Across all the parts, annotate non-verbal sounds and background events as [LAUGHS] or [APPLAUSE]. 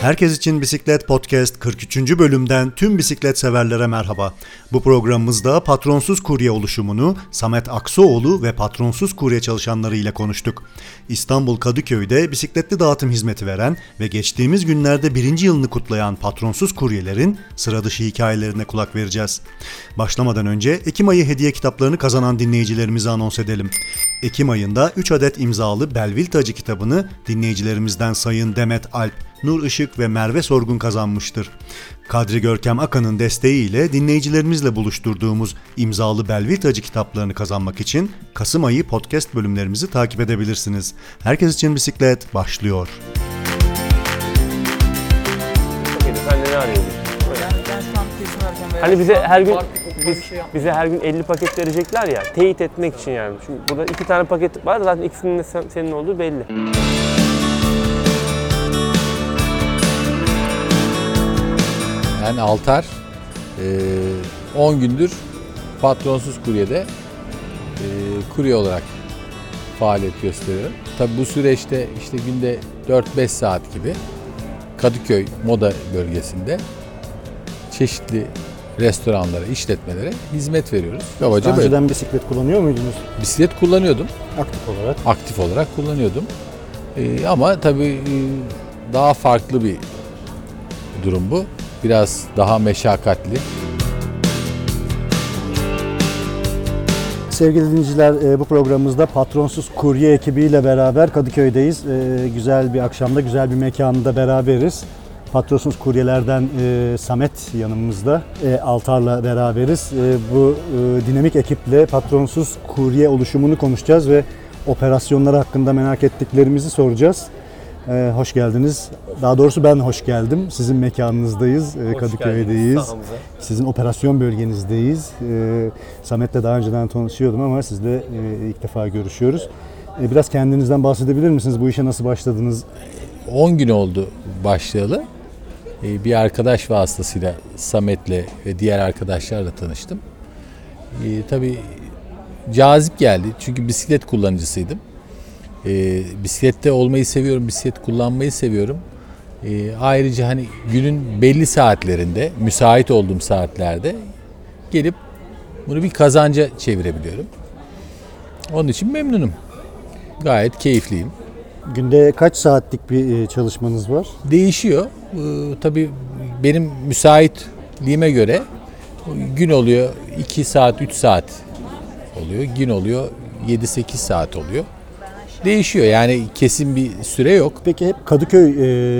Herkes için Bisiklet Podcast 43. bölümden tüm bisiklet severlere merhaba. Bu programımızda patronsuz kurye oluşumunu Samet Aksoğlu ve patronsuz kurye çalışanları ile konuştuk. İstanbul Kadıköy'de bisikletli dağıtım hizmeti veren ve geçtiğimiz günlerde birinci yılını kutlayan patronsuz kuryelerin sıra dışı hikayelerine kulak vereceğiz. Başlamadan önce Ekim ayı hediye kitaplarını kazanan dinleyicilerimizi anons edelim. Ekim ayında 3 adet imzalı Belvil Tacı kitabını dinleyicilerimizden Sayın Demet Alp, Nur Işık ve Merve Sorgun kazanmıştır. Kadri Görkem Akan'ın desteğiyle dinleyicilerimizle buluşturduğumuz imzalı Belvil Tacı kitaplarını kazanmak için Kasım ayı podcast bölümlerimizi takip edebilirsiniz. Herkes için bisiklet başlıyor. Sen ne arıyordun? Hani bize her gün biz, şey bize her gün 50 paket verecekler ya teyit etmek için yani. Çünkü burada iki tane paket var zaten ikisinin de sen- senin olduğu belli. Ben Altar. Ee, 10 gündür patronsuz kuryede e, kurye olarak faaliyet gösteriyorum. Tabi bu süreçte işte günde 4-5 saat gibi Kadıköy Moda bölgesinde çeşitli restoranlara, işletmelere hizmet veriyoruz. Kabaca Daha böyle. önceden bisiklet kullanıyor muydunuz Bisiklet kullanıyordum. aktif olarak? Aktif olarak kullanıyordum. Ee, ama tabii e, daha farklı bir durum bu. Biraz daha meşakkatli. Sevgili dinleyiciler e, bu programımızda patronsuz kurye ekibiyle beraber Kadıköy'deyiz. E, Güzel bir akşamda güzel bir mekanda beraberiz. Patronsuz kuryelerden e, Samet yanımızda. Altar'la beraberiz. Bu dinamik ekiple patronsuz kurye oluşumunu konuşacağız ve operasyonları hakkında merak ettiklerimizi soracağız. E, Hoş geldiniz. Daha doğrusu ben hoş geldim. Sizin mekanınızdayız. E, Kadıköy'deyiz. Sizin operasyon bölgenizdeyiz. Ee, Samet'le daha önceden tanışıyordum ama sizle e, ilk defa görüşüyoruz. E, biraz kendinizden bahsedebilir misiniz? Bu işe nasıl başladınız? 10 gün oldu başlayalı. Ee, Bir arkadaş vasıtasıyla Samet'le ve diğer arkadaşlarla tanıştım. Ee, tabii cazip geldi çünkü bisiklet kullanıcısıydım. Ee, bisiklette olmayı seviyorum, bisiklet kullanmayı seviyorum. Ee, ayrıca hani günün belli saatlerinde, müsait olduğum saatlerde gelip bunu bir kazanca çevirebiliyorum. Onun için memnunum. Gayet keyifliyim. Günde kaç saatlik bir e, çalışmanız var? Değişiyor. Ee, tabii benim müsaitliğime göre gün oluyor 2 saat 3 saat oluyor. Gün oluyor 7-8 saat oluyor. Değişiyor yani kesin bir süre yok. Peki hep Kadıköy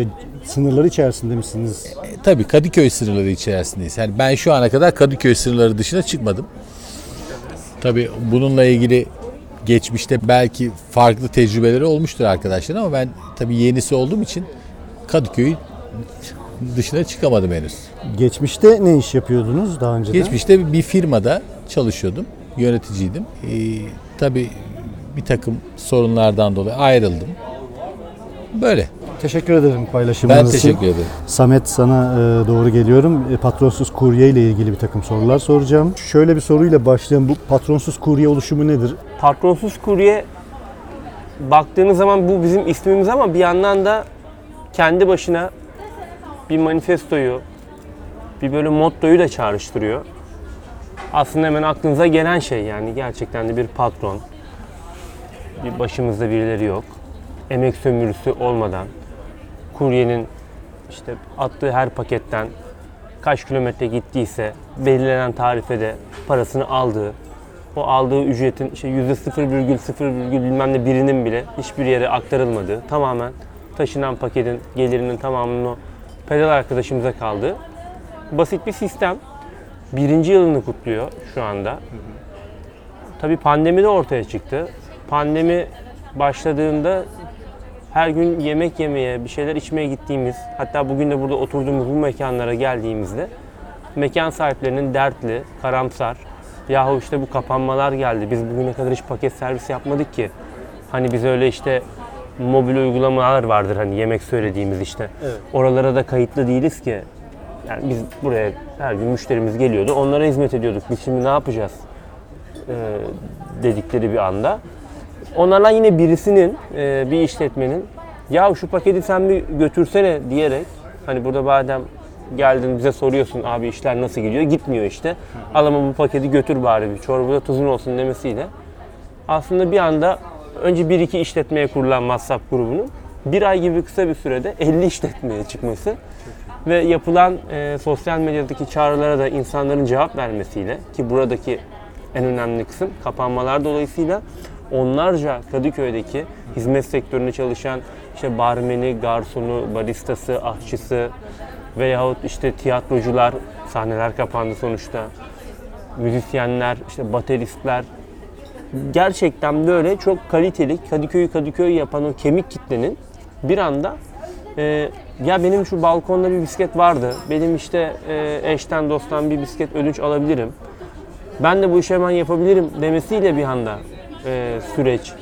e, sınırları içerisinde misiniz? E, tabii Kadıköy sınırları içerisindeyiz. Yani ben şu ana kadar Kadıköy sınırları dışına çıkmadım. Tabii bununla ilgili geçmişte belki farklı tecrübeleri olmuştur arkadaşlar ama ben tabii yenisi olduğum için Kadıköy dışına çıkamadım henüz. Geçmişte ne iş yapıyordunuz daha önceden? Geçmişte bir firmada çalışıyordum. Yöneticiydim. Ee, tabii bir takım sorunlardan dolayı ayrıldım. Böyle. Teşekkür ederim paylaşımınız Ben için. teşekkür ederim. Samet sana e, doğru geliyorum. E, patronsuz kurye ile ilgili bir takım sorular soracağım. Şöyle bir soruyla başlayalım. Bu patronsuz kurye oluşumu nedir? Patronsuz kurye baktığınız zaman bu bizim ismimiz ama bir yandan da kendi başına bir manifestoyu, bir böyle mottoyu da çağrıştırıyor. Aslında hemen aklınıza gelen şey yani gerçekten de bir patron. Bir başımızda birileri yok. Emek sömürüsü olmadan kuryenin işte attığı her paketten kaç kilometre gittiyse belirlenen tarifede parasını aldığı, o aldığı ücretin işte yüzde 0,0 bilmem ne birinin bile hiçbir yere aktarılmadığı, tamamen taşınan paketin gelirinin tamamının o pedal arkadaşımıza kaldığı basit bir sistem. Birinci yılını kutluyor şu anda. Tabii pandemi de ortaya çıktı. Pandemi başladığında her gün yemek yemeye, bir şeyler içmeye gittiğimiz, hatta bugün de burada oturduğumuz bu mekanlara geldiğimizde mekan sahiplerinin dertli, karamsar, yahu işte bu kapanmalar geldi, biz bugüne kadar hiç paket servis yapmadık ki. Hani biz öyle işte mobil uygulamalar vardır hani yemek söylediğimiz işte. Oralara da kayıtlı değiliz ki. Yani biz buraya her gün müşterimiz geliyordu, onlara hizmet ediyorduk. Biz şimdi ne yapacağız? Ee, dedikleri bir anda. Onlardan yine birisinin, e, bir işletmenin ya şu paketi sen bir götürsene diyerek Hani burada badem geldin bize soruyorsun abi işler nasıl gidiyor? Gitmiyor işte. Al ama bu paketi götür bari bir çorbada tuzun olsun demesiyle. Aslında bir anda önce 1-2 işletmeye kurulan WhatsApp grubunun bir ay gibi kısa bir sürede 50 işletmeye çıkması ve yapılan e, sosyal medyadaki çağrılara da insanların cevap vermesiyle ki buradaki en önemli kısım kapanmalar dolayısıyla onlarca Kadıköy'deki hizmet sektöründe çalışan işte barmeni, garsonu, baristası, aşçısı veyahut işte tiyatrocular sahneler kapandı sonuçta. Müzisyenler, işte bateristler gerçekten böyle çok kaliteli Kadıköy'ü Kadıköy yapan o kemik kitlenin bir anda e, ya benim şu balkonda bir bisiklet vardı. Benim işte e, eşten dosttan bir bisiklet ödünç alabilirim. Ben de bu işi hemen yapabilirim demesiyle bir anda e, süreç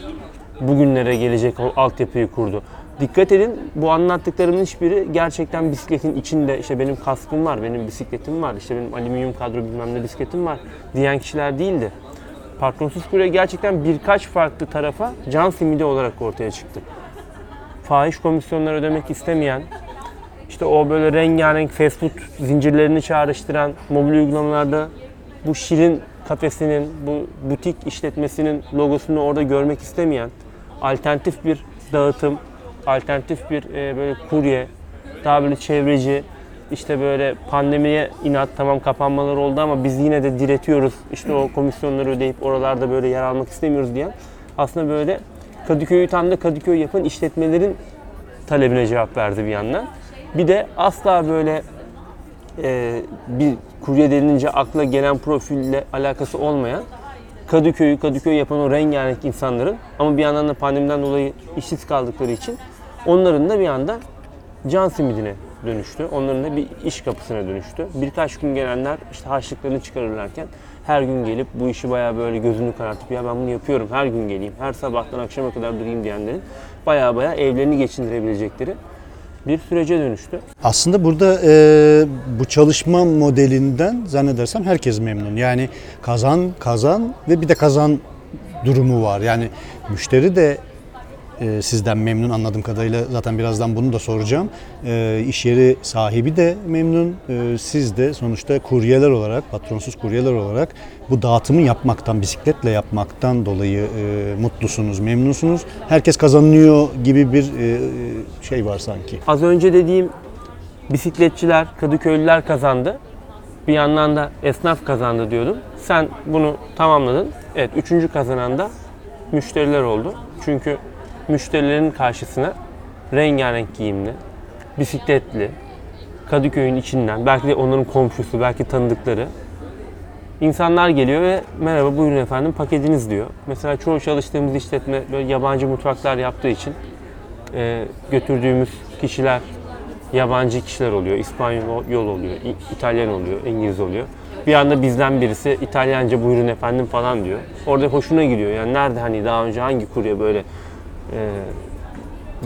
bugünlere gelecek o altyapıyı kurdu. Dikkat edin bu anlattıklarımın hiçbiri gerçekten bisikletin içinde işte benim kaskım var, benim bisikletim var, işte benim alüminyum kadro bilmem ne bisikletim var diyen kişiler değildi. Patronsuz kurye gerçekten birkaç farklı tarafa can simidi olarak ortaya çıktı. Fahiş komisyonlar ödemek istemeyen, işte o böyle rengarenk fast food zincirlerini çağrıştıran mobil uygulamalarda bu şirin kafesinin, bu butik işletmesinin logosunu orada görmek istemeyen, alternatif bir dağıtım, alternatif bir e, böyle kurye, daha böyle çevreci, işte böyle pandemiye inat tamam kapanmalar oldu ama biz yine de diretiyoruz. İşte o komisyonları ödeyip oralarda böyle yer almak istemiyoruz diyen aslında böyle Kadıköy'ü tam da Kadıköy yapan işletmelerin talebine cevap verdi bir yandan. Bir de asla böyle e, bir kurye denilince akla gelen profille alakası olmayan Kadıköy'ü Kadıköy yapan o rengarenk insanların ama bir yandan da pandemiden dolayı işsiz kaldıkları için onların da bir anda can simidine dönüştü. Onların da bir iş kapısına dönüştü. Birkaç gün gelenler işte harçlıklarını çıkarırlarken her gün gelip bu işi bayağı böyle gözünü karartıp ya ben bunu yapıyorum her gün geleyim, her sabahtan akşama kadar durayım diyenlerin bayağı bayağı evlerini geçindirebilecekleri bir sürece dönüştü. Aslında burada e, bu çalışma modelinden zannedersem herkes memnun. Yani kazan kazan ve bir de kazan durumu var. Yani müşteri de e, sizden memnun anladığım kadarıyla zaten birazdan bunu da soracağım. E, iş yeri sahibi de memnun. E, siz de sonuçta kuryeler olarak, patronsuz kuryeler olarak bu dağıtımı yapmaktan, bisikletle yapmaktan dolayı e, mutlusunuz, memnunsunuz. Herkes kazanıyor gibi bir e, şey var sanki. Az önce dediğim bisikletçiler, Kadıköylüler kazandı. Bir yandan da esnaf kazandı diyordum. Sen bunu tamamladın. Evet, üçüncü kazanan da müşteriler oldu. Çünkü müşterilerin karşısına rengarenk giyimli, bisikletli, Kadıköy'ün içinden, belki de onların komşusu, belki tanıdıkları insanlar geliyor ve merhaba buyurun efendim paketiniz diyor. Mesela çoğu çalıştığımız işletme böyle yabancı mutfaklar yaptığı için e, götürdüğümüz kişiler yabancı kişiler oluyor. İspanyol oluyor, İ- İtalyan oluyor, İngiliz oluyor. Bir anda bizden birisi İtalyanca buyurun efendim falan diyor. Orada hoşuna gidiyor. Yani nerede hani daha önce hangi kurye böyle e,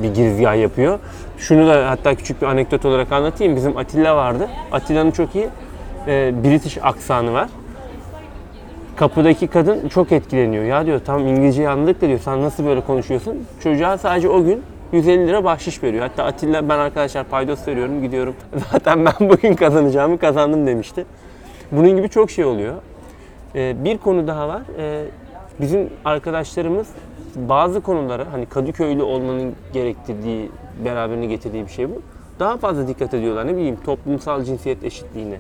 bir girizgah yapıyor. Şunu da hatta küçük bir anekdot olarak anlatayım. Bizim Atilla vardı. Atilla'nın çok iyi e, British aksanı var. Kapıdaki kadın çok etkileniyor. Ya diyor tam İngilizceyi anladık da diyor sen nasıl böyle konuşuyorsun? Çocuğa sadece o gün 150 lira bahşiş veriyor. Hatta Atilla ben arkadaşlar paydos veriyorum gidiyorum. [LAUGHS] Zaten ben bugün kazanacağımı kazandım demişti. Bunun gibi çok şey oluyor. Ee, bir konu daha var. Ee, bizim arkadaşlarımız bazı konulara hani Kadıköylü olmanın gerektirdiği, beraberine getirdiği bir şey bu. Daha fazla dikkat ediyorlar. Ne bileyim toplumsal cinsiyet eşitliğine,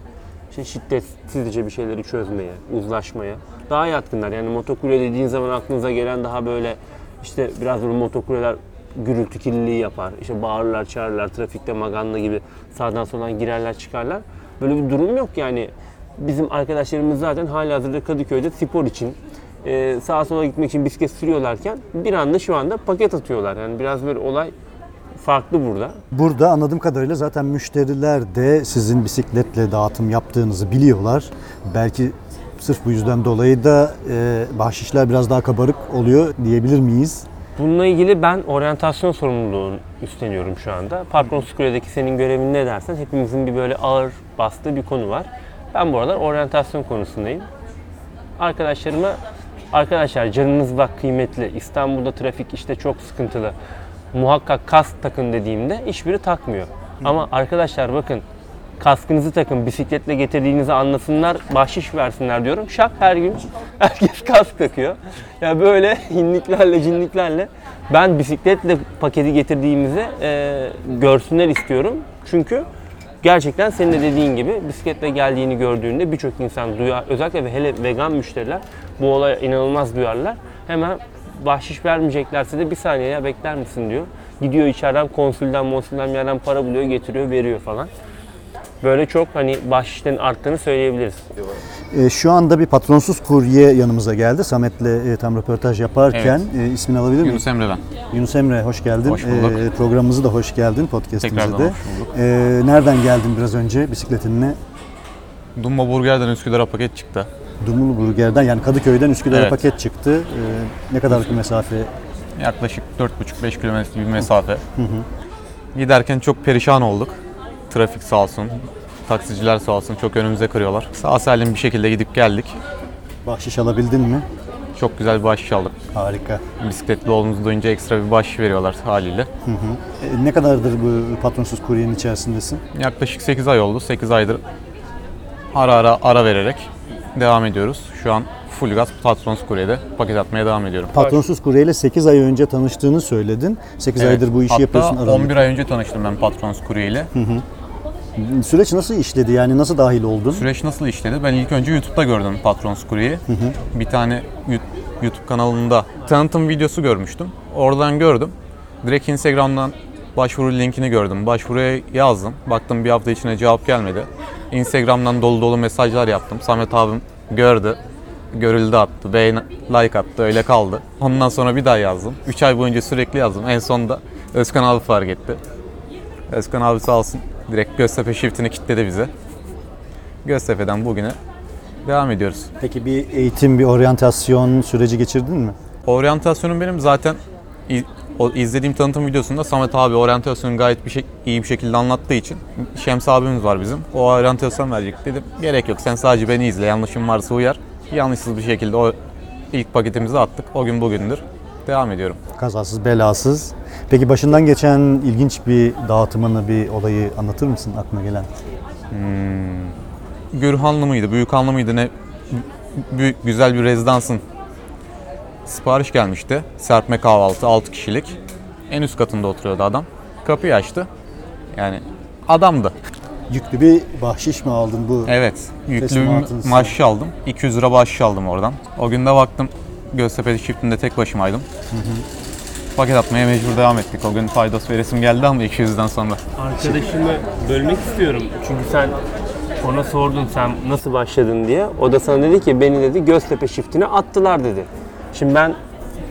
işte şiddetsizce bir şeyleri çözmeye, uzlaşmaya daha yatkınlar. Yani motokurye dediğin zaman aklınıza gelen daha böyle işte biraz böyle motokuryeler gürültü kirliliği yapar. İşte bağırırlar, çağırırlar, trafikte maganda gibi sağdan soldan girerler, çıkarlar. Böyle bir durum yok yani. Bizim arkadaşlarımız zaten halihazırda Kadıköy'de spor için e, sağa sola gitmek için bisiklet sürüyorlarken bir anda şu anda paket atıyorlar. Yani biraz böyle olay farklı burada. Burada anladığım kadarıyla zaten müşteriler de sizin bisikletle dağıtım yaptığınızı biliyorlar. Belki sırf bu yüzden dolayı da e, bahşişler biraz daha kabarık oluyor diyebilir miyiz? Bununla ilgili ben oryantasyon sorumluluğunu üstleniyorum şu anda. Parkron Skule'deki senin görevin ne dersen hepimizin bir böyle ağır bastığı bir konu var. Ben bu aralar oryantasyon konusundayım. Arkadaşlarıma arkadaşlar canınız bak kıymetli. İstanbul'da trafik işte çok sıkıntılı. Muhakkak kask takın dediğimde hiçbiri takmıyor. Ama arkadaşlar bakın kaskınızı takın, bisikletle getirdiğinizi anlasınlar, bahşiş versinler diyorum. Şak her gün [LAUGHS] herkes kask takıyor. Ya böyle [LAUGHS] hinliklerle, cinliklerle ben bisikletle paketi getirdiğimizi e, görsünler istiyorum. Çünkü gerçekten senin de dediğin gibi bisikletle geldiğini gördüğünde birçok insan duyar, özellikle ve hele vegan müşteriler bu olaya inanılmaz duyarlar. Hemen bahşiş vermeyeceklerse de bir saniye ya bekler misin diyor. Gidiyor içeriden konsülden, monsülden bir yerden para buluyor, getiriyor, veriyor falan. Böyle çok hani bahşişlerin arttığını söyleyebiliriz. E, şu anda bir patronsuz kurye yanımıza geldi. Samet'le e, tam röportaj yaparken e, ismini alabilir miyim? Yunus Emre ben. Yunus Emre hoş geldin. Hoş bulduk. E, programımıza da hoş geldin podcast'imize Tekrardan de. hoş bulduk. E, nereden geldin biraz önce bisikletinle? Dumba Burger'den Üsküdar'a paket çıktı. Dumulu Burger'den yani Kadıköy'den Üsküdar'a Evet. paket çıktı. E, ne kadarlık bir mesafe? Yaklaşık 4,5-5 kilometre bir mesafe. Giderken çok perişan olduk. Trafik sağ olsun, taksiciler sağ olsun çok önümüze kırıyorlar. Sağ salim bir şekilde gidip geldik. Bahşiş alabildin mi? Çok güzel bir bahşiş aldık. Harika. Bisikletli olduğumuzu duyunca ekstra bir bahşiş veriyorlar haliyle. E, ne kadardır bu patronsuz kuryenin içerisindesin? Yaklaşık 8 ay oldu. 8 aydır ara ara ara vererek devam ediyoruz. Şu an full gaz patrons kuryede paket atmaya devam ediyorum. Patronsuz kurye ile 8 ay önce tanıştığını söyledin. 8 Evet, aydır bu işi hatta yapıyorsun. aranızda. 11 ay önce tanıştım ben patrons kurye ile. Süreç nasıl işledi? Yani nasıl dahil oldun? Süreç nasıl işledi? Ben ilk önce YouTube'da gördüm Patrons Kurye'yi. Bir tane YouTube kanalında tanıtım videosu görmüştüm. Oradan gördüm. Direkt Instagram'dan başvuru linkini gördüm. Başvuruya yazdım. Baktım bir hafta içinde cevap gelmedi. Instagram'dan dolu dolu mesajlar yaptım. Samet abim gördü. Görüldü attı. Beğen, like attı. Öyle kaldı. Ondan sonra bir daha yazdım. 3 ay boyunca sürekli yazdım. En sonunda Özkan abi fark etti. Özkan abi sağ olsun direkt Göztepe shiftini kilitledi bize. Göztepe'den bugüne devam ediyoruz. Peki bir eğitim, bir oryantasyon süreci geçirdin mi? Oryantasyonum benim zaten o izlediğim tanıtım videosunda Samet abi oryantasyonu gayet bir şey, iyi bir şekilde anlattığı için Şems abimiz var bizim. O oryantasyon verecek dedim. Gerek yok sen sadece beni izle yanlışım varsa uyar. Yanlışsız bir şekilde o ilk paketimizi attık. O gün bugündür. Devam ediyorum. Kazasız, belasız. Peki başından geçen ilginç bir dağıtımını, bir olayı anlatır mısın aklına gelen? Gürhanlı mıydı, Büyükhanlı mıydı ne büyük güzel bir rezidansın sipariş gelmişti. Serpme kahvaltı 6 kişilik. En üst katında oturuyordu adam. Kapıyı açtı. Yani adamdı. Yüklü bir bahşiş mi aldın bu? Evet. Yüklü bir maaş aldım. 200 lira bahşiş aldım oradan. O gün de baktım Göztepe çiftinde tek başımaydım. Paket atmaya mecbur devam ettik. O gün faydos veresim geldi ama 200'den sonra. Arkadaşımı bölmek istiyorum. Çünkü sen ona sordun sen nasıl başladın diye. O da sana dedi ki beni dedi Göztepe shiftine attılar dedi. Şimdi ben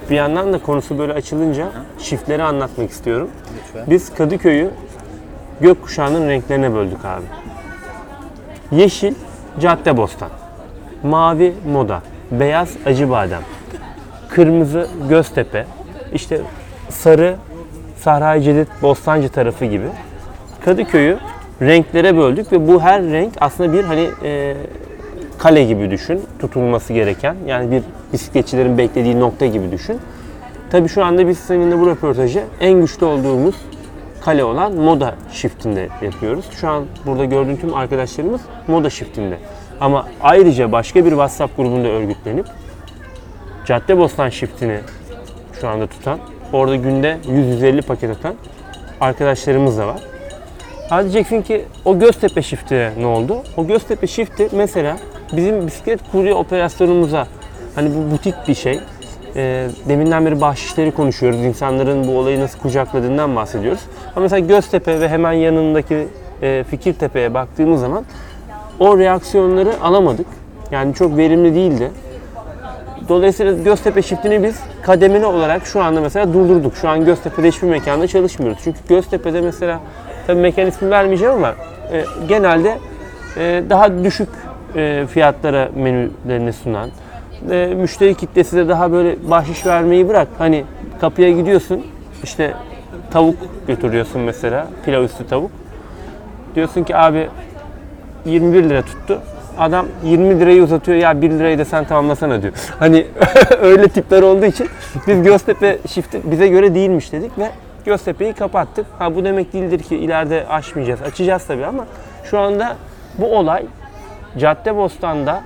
bir yandan da konusu böyle açılınca shiftleri anlatmak istiyorum. Biz Kadıköy'ü gökkuşağının renklerine böldük abi. Yeşil Caddebostan. Mavi Moda. Beyaz Acıbadem. Kırmızı Göztepe. işte sarı Sahra-i Cedid Bostancı tarafı gibi. Kadıköy'ü renklere böldük ve bu her renk aslında bir hani e, kale gibi düşün. Tutulması gereken. Yani bir bisikletçilerin beklediği nokta gibi düşün. Tabii şu anda biz seninle bu röportajı en güçlü olduğumuz kale olan Moda Shift'inde yapıyoruz. Şu an burada gördüğün tüm arkadaşlarımız Moda Shift'inde. Ama ayrıca başka bir WhatsApp grubunda örgütlenip Caddebostan Shift'ini şu anda tutan, orada günde 100-150 paket atan arkadaşlarımız da var. Ha diyeceksin ki o Göztepe Shift'e ne oldu? O Göztepe Shift'i mesela bizim bisiklet kurye operasyonumuza hani bu butik bir şey. E, deminden beri bahşişleri konuşuyoruz. İnsanların bu olayı nasıl kucakladığından bahsediyoruz. Ama mesela Göztepe ve hemen yanındaki e, Fikirtepe'ye baktığımız zaman o reaksiyonları alamadık. Yani çok verimli değildi. Dolayısıyla Göztepe shiftini biz kademeli olarak şu anda mesela durdurduk. Şu an Göztepe'de hiçbir mekanda çalışmıyoruz. Çünkü Göztepe'de mesela tabii mekan ismi vermeyeceğim ama e, genelde e, daha düşük e, fiyatlara menülerini sunan, e, müşteri kitlesi de daha böyle bahşiş vermeyi bırak. Hani kapıya gidiyorsun işte tavuk götürüyorsun mesela pilav üstü tavuk. Diyorsun ki abi 21 lira tuttu. Adam 20 lirayı uzatıyor ya 1 lirayı da sen tamamlasana diyor. Hani [LAUGHS] öyle tipler olduğu için biz Göztepe Shift'i bize göre değilmiş dedik ve Göztepe'yi kapattık. Ha bu demek değildir ki ileride açmayacağız. Açacağız tabii ama şu anda bu olay Caddebostan'da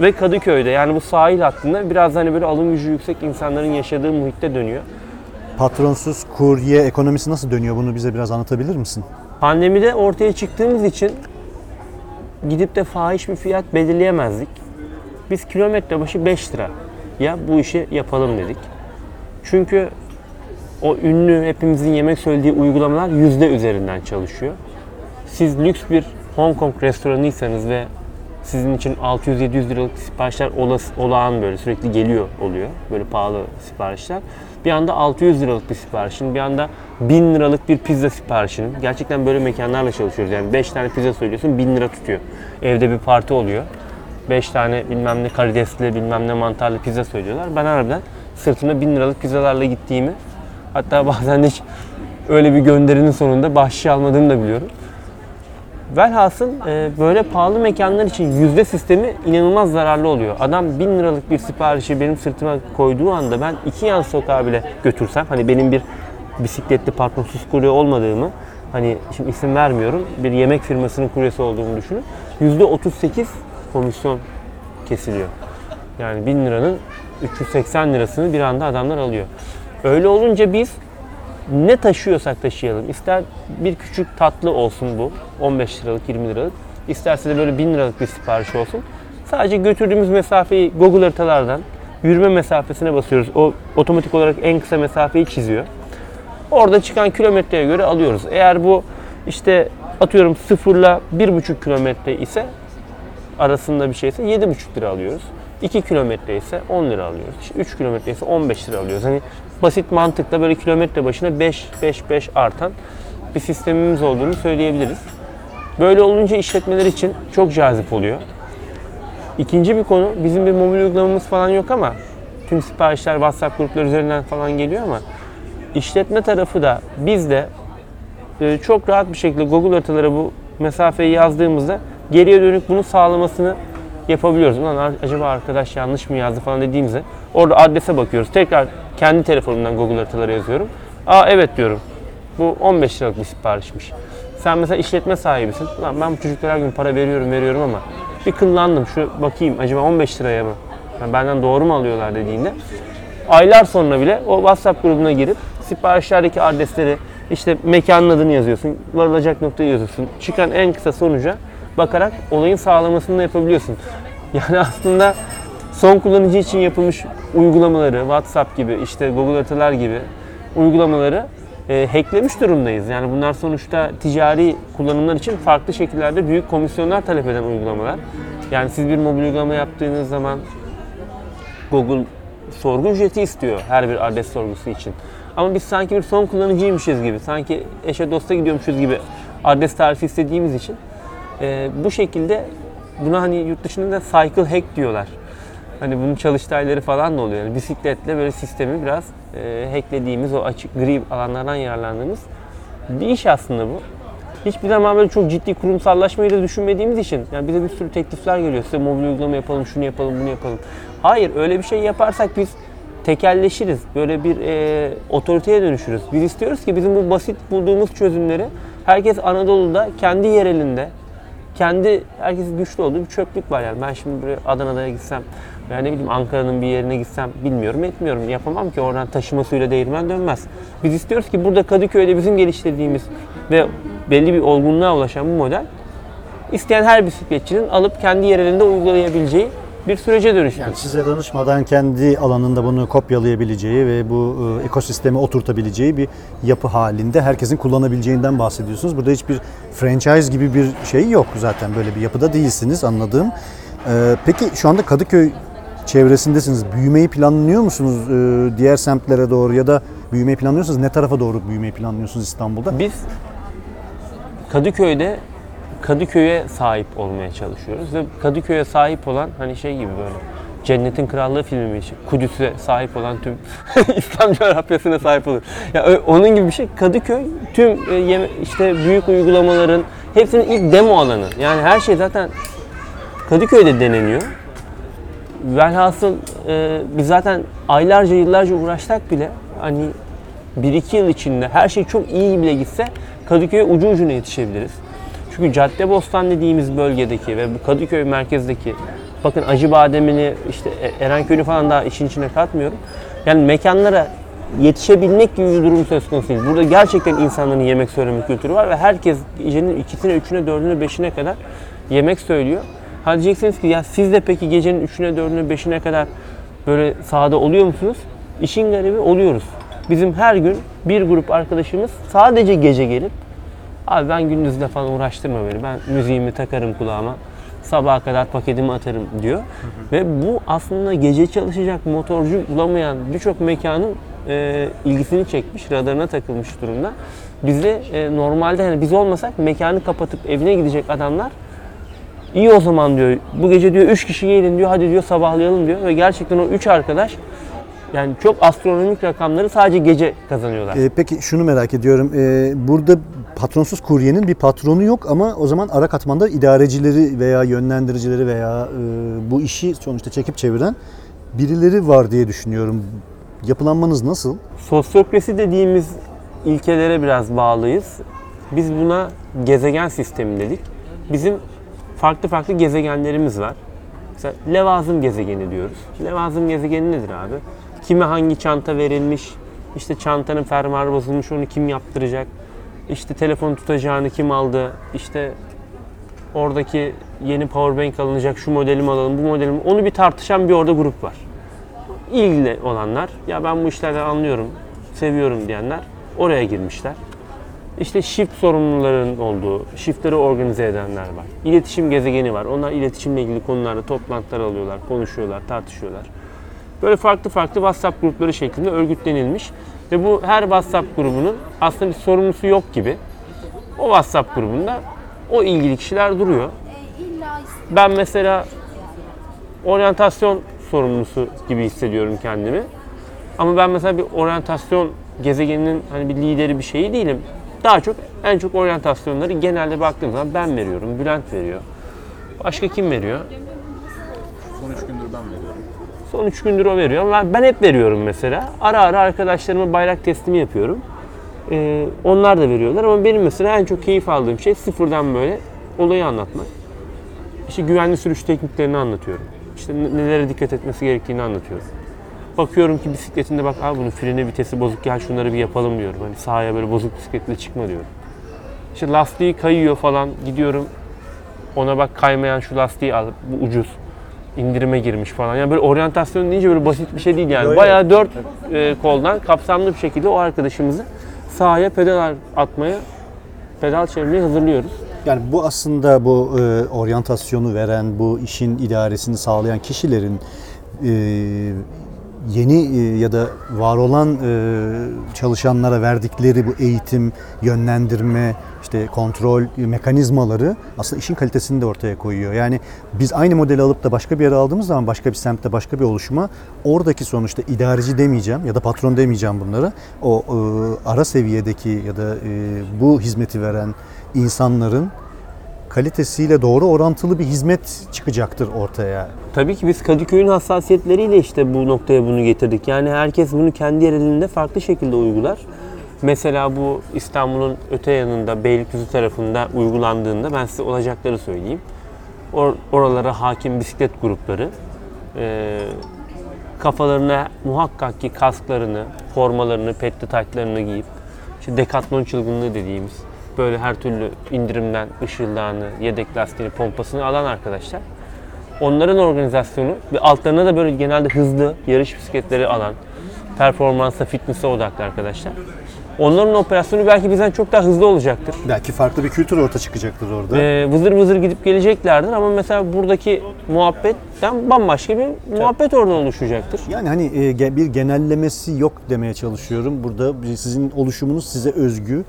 ve Kadıköy'de yani bu sahil hattında biraz hani böyle alım gücü yüksek insanların yaşadığı muhitte dönüyor. Patronsuz kurye ekonomisi nasıl dönüyor? Bunu bize biraz anlatabilir misin? Pandemide ortaya çıktığımız için gidip de fahiş bir fiyat belirleyemezdik. Biz kilometre başı 5 lira ya bu işi yapalım dedik. Çünkü o ünlü hepimizin yemek söylediği uygulamalar yüzde üzerinden çalışıyor. Siz lüks bir Hong Kong restoranıysanız ve sizin için 600-700 liralık siparişler olası, olağan böyle sürekli geliyor oluyor. Böyle pahalı siparişler. Bir anda 600 liralık bir siparişin, bir anda 1000 liralık bir pizza siparişinin. Gerçekten böyle mekanlarla çalışıyoruz. Yani 5 tane pizza söylüyorsun 1000 lira tutuyor. Evde bir parti oluyor. 5 tane bilmem ne karidesli bilmem ne mantarlı pizza söylüyorlar. Ben harbiden sırtımda 1000 liralık pizzalarla gittiğimi hatta [LAUGHS] bazen hiç öyle bir gönderinin sonunda bahşiş almadığımı da biliyorum. Velhasıl e, böyle pahalı mekanlar için yüzde sistemi inanılmaz zararlı oluyor. Adam 1000 liralık bir siparişi benim sırtıma koyduğu anda ben iki yan sokağa bile götürsem hani benim bir bisikletli patronsuz kurye olmadığımı hani şimdi isim vermiyorum bir yemek firmasının kuryesi olduğumu düşünün. Yüzde 38 komisyon kesiliyor. Yani 1000 liranın 380 lirasını bir anda adamlar alıyor. Öyle olunca biz ne taşıyorsak taşıyalım. İster bir küçük tatlı olsun bu. 15 liralık, 20 liralık. İsterse de böyle 1000 liralık bir sipariş olsun. Sadece götürdüğümüz mesafeyi Google haritalardan yürüme mesafesine basıyoruz. O otomatik olarak en kısa mesafeyi çiziyor. Orada çıkan kilometreye göre alıyoruz. Eğer bu işte atıyorum sıfırla 1,5 kilometre ise arasında bir şeyse 7,5 lira alıyoruz. 2 kilometre ise 10 lira alıyoruz. İşte 3 kilometre ise 15 lira alıyoruz. Hani basit mantıkla böyle kilometre başına 5 5 5 artan bir sistemimiz olduğunu söyleyebiliriz. Böyle olunca işletmeler için çok cazip oluyor. İkinci bir konu bizim bir mobil uygulamamız falan yok ama tüm siparişler WhatsApp grupları üzerinden falan geliyor ama işletme tarafı da biz de e, çok rahat bir şekilde Google haritalara bu mesafeyi yazdığımızda geriye dönük bunu sağlamasını yapabiliyoruz. Ulan acaba arkadaş yanlış mı yazdı falan dediğimizde orada adrese bakıyoruz. Tekrar kendi telefonumdan Google haritalara yazıyorum. Aa evet diyorum. Bu 15 liralık bir siparişmiş. Sen mesela işletme sahibisin. Ulan ben bu çocuklara her gün para veriyorum veriyorum ama bir kıllandım. Şu bakayım acaba 15 liraya mı? Yani benden doğru mu alıyorlar dediğinde aylar sonra bile o WhatsApp grubuna girip siparişlerdeki adresleri işte mekanın adını yazıyorsun, varılacak noktayı yazıyorsun. Çıkan en kısa sonuca bakarak olayın sağlamasını da yapabiliyorsun. Yani aslında son kullanıcı için yapılmış uygulamaları, WhatsApp gibi, işte Google haritalar gibi uygulamaları e, hacklemiş durumdayız. Yani bunlar sonuçta ticari kullanımlar için farklı şekillerde büyük komisyonlar talep eden uygulamalar. Yani siz bir mobil uygulama yaptığınız zaman Google sorgu ücreti istiyor her bir adres sorgusu için. Ama biz sanki bir son kullanıcıymışız gibi, sanki eşe dosta gidiyormuşuz gibi adres tarifi istediğimiz için e, bu şekilde buna hani yurt dışında da cycle hack diyorlar. Hani bunun çalıştayları falan da oluyor. Yani bisikletle böyle sistemi biraz e, hacklediğimiz o açık gri alanlardan yararlandığımız bir iş aslında bu. Hiçbir zaman böyle çok ciddi kurumsallaşmayı da düşünmediğimiz için yani bize bir sürü teklifler geliyor. Size mobil uygulama yapalım, şunu yapalım, bunu yapalım. Hayır öyle bir şey yaparsak biz tekelleşiriz. Böyle bir e, otoriteye dönüşürüz. Biz istiyoruz ki bizim bu basit bulduğumuz çözümleri herkes Anadolu'da kendi yerelinde kendi herkesin güçlü olduğu bir çöplük var yani. Ben şimdi böyle Adana'da gitsem veya ne bileyim Ankara'nın bir yerine gitsem bilmiyorum etmiyorum. Yapamam ki oradan taşıma suyla değirmen dönmez. Biz istiyoruz ki burada Kadıköy'de bizim geliştirdiğimiz ve belli bir olgunluğa ulaşan bu model isteyen her bisikletçinin alıp kendi yerelinde uygulayabileceği bir sürece dönüşsün. Yani size danışmadan kendi alanında bunu kopyalayabileceği ve bu e, ekosisteme oturtabileceği bir yapı halinde herkesin kullanabileceğinden bahsediyorsunuz. Burada hiçbir franchise gibi bir şey yok zaten böyle bir yapıda değilsiniz anladığım. E, Peki şu anda Kadıköy çevresindesiniz. Büyümeyi planlıyor musunuz e, diğer semtlere doğru ya da büyümeyi planlıyorsanız ne tarafa doğru büyümeyi planlıyorsunuz İstanbul'da? Biz Kadıköy'de Kadıköy'e sahip olmaya çalışıyoruz ve Kadıköy'e sahip olan hani şey gibi böyle Cennetin Krallığı filmi için Kudüs'e sahip olan tüm [LAUGHS] İslam coğrafyasına sahip olur. Ya onun gibi bir şey. Kadıköy tüm e, işte büyük uygulamaların hepsinin ilk demo alanı. Yani her şey zaten Kadıköy'de deneniyor. Velhasıl e, biz zaten aylarca yıllarca uğraşsak bile hani 1-2 yıl içinde her şey çok iyi bile gitse Kadıköy'e ucu ucuna yetişebiliriz. Çünkü Caddebostan dediğimiz bölgedeki ve bu Kadıköy merkezdeki bakın Acıbadem'ini işte E- Erenköy'ünü falan daha işin içine katmıyorum. Yani mekanlara yetişebilmek gibi bir durum söz konusu değil. Burada gerçekten insanların yemek söyleme kültürü var ve herkes gecenin ikisine, üçüne, dördüne, beşine kadar yemek söylüyor. Ha diyeceksiniz ki ya siz de peki gecenin üçüne, dördüne, beşine kadar böyle sahada oluyor musunuz? İşin garibi oluyoruz. Bizim her gün bir grup arkadaşımız sadece gece gelip abi ben gündüzde falan uğraştırma beni. Ben müziğimi takarım kulağıma. Sabaha kadar paketimi atarım diyor. Ve bu aslında gece çalışacak motorcu bulamayan birçok mekanın e, ilgisini çekmiş, radarına takılmış durumda. Bize e, normalde hani biz olmasak mekanı kapatıp evine gidecek adamlar İyi o zaman diyor. Bu gece diyor 3 kişi gelin diyor. Hadi diyor sabahlayalım diyor. Ve gerçekten o 3 arkadaş yani çok astronomik rakamları sadece gece kazanıyorlar. Ee, peki şunu merak ediyorum. Ee, burada patronsuz kuryenin bir patronu yok ama o zaman ara katmanda idarecileri veya yönlendiricileri veya e, bu işi sonuçta çekip çeviren birileri var diye düşünüyorum. Yapılanmanız nasıl? Sosyokrasi dediğimiz ilkelere biraz bağlıyız. Biz buna gezegen sistemi dedik. Bizim farklı farklı gezegenlerimiz var. Mesela levazım gezegeni diyoruz. Levazım gezegeni nedir abi? Kime hangi çanta verilmiş? İşte çantanın fermuarı bozulmuş onu kim yaptıracak? İşte telefon tutacağını kim aldı? İşte oradaki yeni powerbank alınacak şu modeli mi alalım bu modeli mi? Onu bir tartışan bir orada grup var ilgili olanlar, ya ben bu işlerden anlıyorum, seviyorum diyenler oraya girmişler. İşte shift sorumluların olduğu, shiftleri organize edenler var. İletişim gezegeni var. Onlar iletişimle ilgili konularda toplantılar alıyorlar, konuşuyorlar, tartışıyorlar. Böyle farklı farklı WhatsApp grupları şeklinde örgütlenilmiş. Ve bu her WhatsApp grubunun aslında bir sorumlusu yok gibi. O WhatsApp grubunda o ilgili kişiler duruyor. Ben mesela oryantasyon sorumlusu gibi hissediyorum kendimi. Ama ben mesela bir oryantasyon gezegeninin hani bir lideri bir şeyi değilim. Daha çok en çok oryantasyonları genelde baktığım zaman ben veriyorum, Bülent veriyor. Başka kim veriyor? Son 3 gündür ben veriyorum. Son 3 gündür o veriyor. Ben, ben hep veriyorum mesela. Ara ara arkadaşlarıma bayrak teslimi yapıyorum. Ee, onlar da veriyorlar ama benim mesela en çok keyif aldığım şey sıfırdan böyle olayı anlatmak. İşte güvenli sürüş tekniklerini anlatıyorum. İşte ne- nelere dikkat etmesi gerektiğini anlatıyorum. Bakıyorum ki bisikletinde bak abi bunun freni vitesi bozuk gel şunları bir yapalım diyorum. Hani sahaya böyle bozuk bisikletle çıkma diyorum. İşte lastiği kayıyor falan gidiyorum. Ona bak kaymayan şu lastiği al bu ucuz. İndirime girmiş falan. Yani böyle oryantasyon deyince böyle basit bir şey değil yani. Yok, Bayağı dört e, koldan kapsamlı bir şekilde o arkadaşımızı sahaya pedal atmaya, pedal çevirmeye hazırlıyoruz. Yani bu aslında bu e, oryantasyonu veren, bu işin idaresini sağlayan kişilerin e, yeni e, ya da var olan e, çalışanlara verdikleri bu eğitim, yönlendirme, işte kontrol mekanizmaları aslında işin kalitesini de ortaya koyuyor. Yani biz aynı modeli alıp da başka bir yere aldığımız zaman başka bir semtte başka bir oluşuma oradaki sonuçta idareci demeyeceğim ya da patron demeyeceğim bunlara. O e, ara seviyedeki ya da e, bu hizmeti veren insanların kalitesiyle doğru orantılı bir hizmet çıkacaktır ortaya. Tabii ki biz Kadıköy'ün hassasiyetleriyle işte bu noktaya bunu getirdik. Yani herkes bunu kendi yerelinde farklı şekilde uygular. Mesela bu İstanbul'un öte yanında Beylikdüzü tarafında uygulandığında ben size olacakları söyleyeyim. Or- oralara hakim bisiklet grupları eee, kafalarına muhakkak ki kasklarını, formalarını, petli taytlarını giyip işte dekatlon çılgınlığı dediğimiz böyle her türlü indirimden ışıldağını, yedek lastiğini, pompasını alan arkadaşlar onların organizasyonu ve altlarına da böyle genelde hızlı yarış bisikletleri alan, performansa, fitness'e odaklı arkadaşlar. Onların operasyonu belki bizden çok daha hızlı olacaktır. Belki farklı bir kültür ortaya çıkacaktır orada. Ee, vızır vızır gidip geleceklerdir ama mesela buradaki muhabbetten bambaşka bir muhabbet oradan oluşacaktır. Yani hani e, bir genellemesi yok demeye çalışıyorum. Burada sizin oluşumunuz size özgü.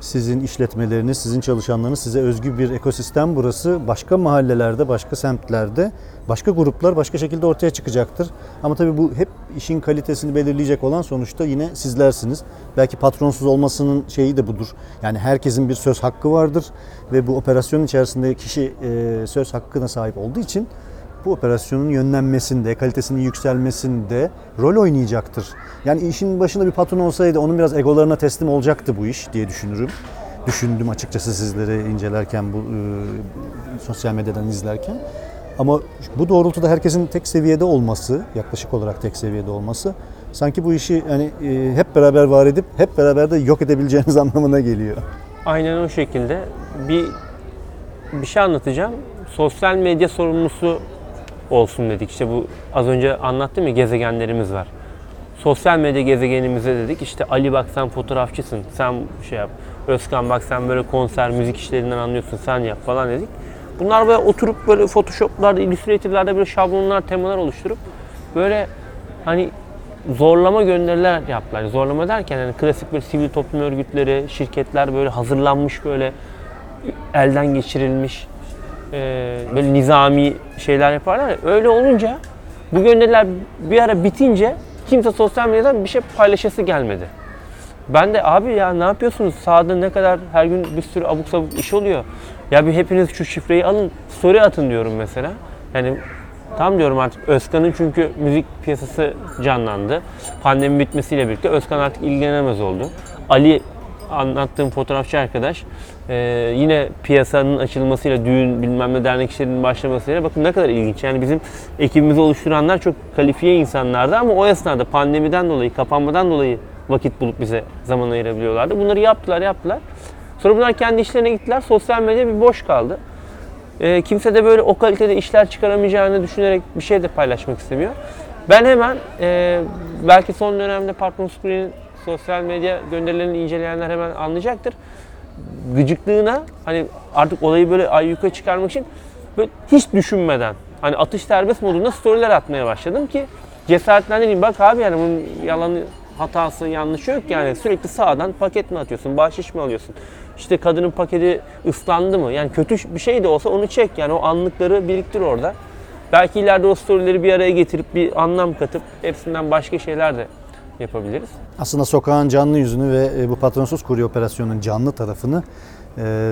Sizin işletmeleriniz, sizin çalışanlarınız size özgü bir ekosistem burası. Başka mahallelerde, başka semtlerde, başka gruplar başka şekilde ortaya çıkacaktır. Ama tabii bu hep işin kalitesini belirleyecek olan sonuçta yine sizlersiniz. Belki patronsuz olmasının şeyi de budur. Yani herkesin bir söz hakkı vardır ve bu operasyon içerisinde kişi e, söz hakkına sahip olduğu için bu operasyonun yönlenmesinde, kalitesinin yükselmesinde rol oynayacaktır. Yani işin başında bir patron olsaydı onun biraz egolarına teslim olacaktı bu iş diye düşünürüm. Düşündüm açıkçası sizleri incelerken, bu e, sosyal medyadan izlerken. Ama bu doğrultuda herkesin tek seviyede olması, yaklaşık olarak tek seviyede olması sanki bu işi hani e, hep beraber var edip hep beraber de yok edebileceğiniz [LAUGHS] anlamına geliyor. Aynen o şekilde. Bir bir şey anlatacağım. Sosyal medya sorumlusu olsun dedik. İşte bu az önce anlattım ya gezegenlerimiz var. Sosyal medya gezegenimize dedik. İşte Ali bak sen fotoğrafçısın. Sen şey yap. Özkan bak sen böyle konser, müzik işlerinden anlıyorsun. Sen yap falan dedik. Bunlar böyle oturup böyle Photoshop'larda, Illustrator'larda böyle şablonlar, temalar oluşturup böyle hani zorlama gönderiler yaptılar. Zorlama derken hani klasik bir sivil toplum örgütleri, şirketler böyle hazırlanmış böyle elden geçirilmiş e, böyle nizami şeyler yaparlar ya. Öyle olunca bu gönderiler bir ara bitince kimse sosyal medyadan bir şey paylaşası gelmedi. Ben de abi ya ne yapıyorsunuz? Sahada ne kadar her gün bir sürü abuk sabuk iş oluyor. Ya bir hepiniz şu şifreyi alın, story atın diyorum mesela. Yani tam diyorum artık Özkan'ın çünkü müzik piyasası canlandı. Pandemi bitmesiyle birlikte Özkan artık ilgilenemez oldu. Ali anlattığım fotoğrafçı arkadaş e, yine piyasanın açılmasıyla düğün bilmem ne dernek işlerinin başlamasıyla bakın ne kadar ilginç. Yani bizim ekibimizi oluşturanlar çok kalifiye insanlardı ama o esnada pandemiden dolayı, kapanmadan dolayı vakit bulup bize zaman ayırabiliyorlardı. Bunları yaptılar, yaptılar. Sonra bunlar kendi işlerine gittiler. Sosyal medya bir boş kaldı. E, kimse de böyle o kalitede işler çıkaramayacağını düşünerek bir şey de paylaşmak istemiyor. Ben hemen e, belki son dönemde Patron Screen'in sosyal medya gönderilerini inceleyenler hemen anlayacaktır. Gıcıklığına hani artık olayı böyle ayyuka çıkarmak için böyle hiç düşünmeden hani atış serbest modunda storyler atmaya başladım ki cesaretlendireyim. Bak abi yani bunun yalanı hatası yanlışı yok yani sürekli sağdan paket mi atıyorsun, bahşiş mi alıyorsun? İşte kadının paketi ıslandı mı? Yani kötü bir şey de olsa onu çek yani o anlıkları biriktir orada. Belki ileride o storyleri bir araya getirip bir anlam katıp hepsinden başka şeyler de yapabiliriz. Aslında sokağın canlı yüzünü ve e, bu patronsuz kurye operasyonunun canlı tarafını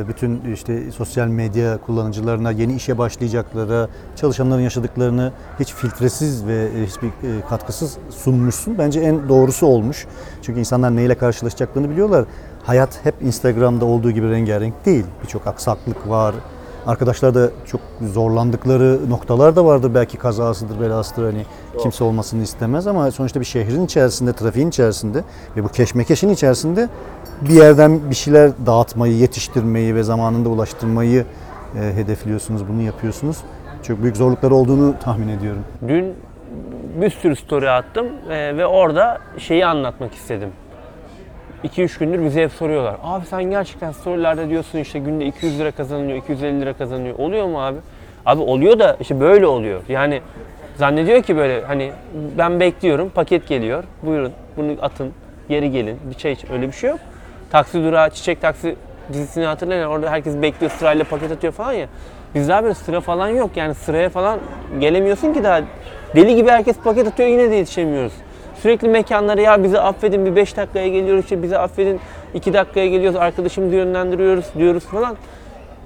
bütün işte sosyal medya kullanıcılarına, yeni işe başlayacaklara, çalışanların yaşadıklarını hiç filtresiz ve e, hiçbir e, katkısız sunmuşsun. Bence en doğrusu olmuş. Çünkü insanlar neyle karşılaşacaklarını biliyorlar. Hayat hep Instagram'da olduğu gibi rengarenk değil. Birçok aksaklık var. Arkadaşlar da çok zorlandıkları noktalar da vardır. Belki kazasıdır, belasıdır hani kimse olmasını istemez ama sonuçta bir şehrin içerisinde, trafiğin içerisinde ve bu keşmekeşin içerisinde bir yerden bir şeyler dağıtmayı, yetiştirmeyi ve zamanında ulaştırmayı e, hedefliyorsunuz, bunu yapıyorsunuz. Çok büyük zorlukları olduğunu tahmin ediyorum. Dün bir sürü story attım e, ve orada şeyi anlatmak istedim. 2-3 gündür bize hep soruyorlar. Abi sen gerçekten storylerde diyorsun işte günde 200 lira kazanılıyor, 250 lira kazanıyor. Oluyor mu abi? Abi oluyor da işte böyle oluyor. Yani zannediyor ki böyle hani ben bekliyorum paket geliyor. Buyurun bunu atın geri gelin bir çay iç. Öyle bir şey yok. Taksi durağı çiçek taksi dizisini hatırlayın. Orada herkes bekliyor sırayla paket atıyor falan ya. Bizde abi sıra falan yok yani sıraya falan gelemiyorsun ki daha. Deli gibi herkes paket atıyor yine de yetişemiyoruz. Sürekli mekanlara ya bizi affedin bir 5 dakikaya geliyoruz işte bizi affedin 2 dakikaya geliyoruz arkadaşımızı yönlendiriyoruz diyoruz falan.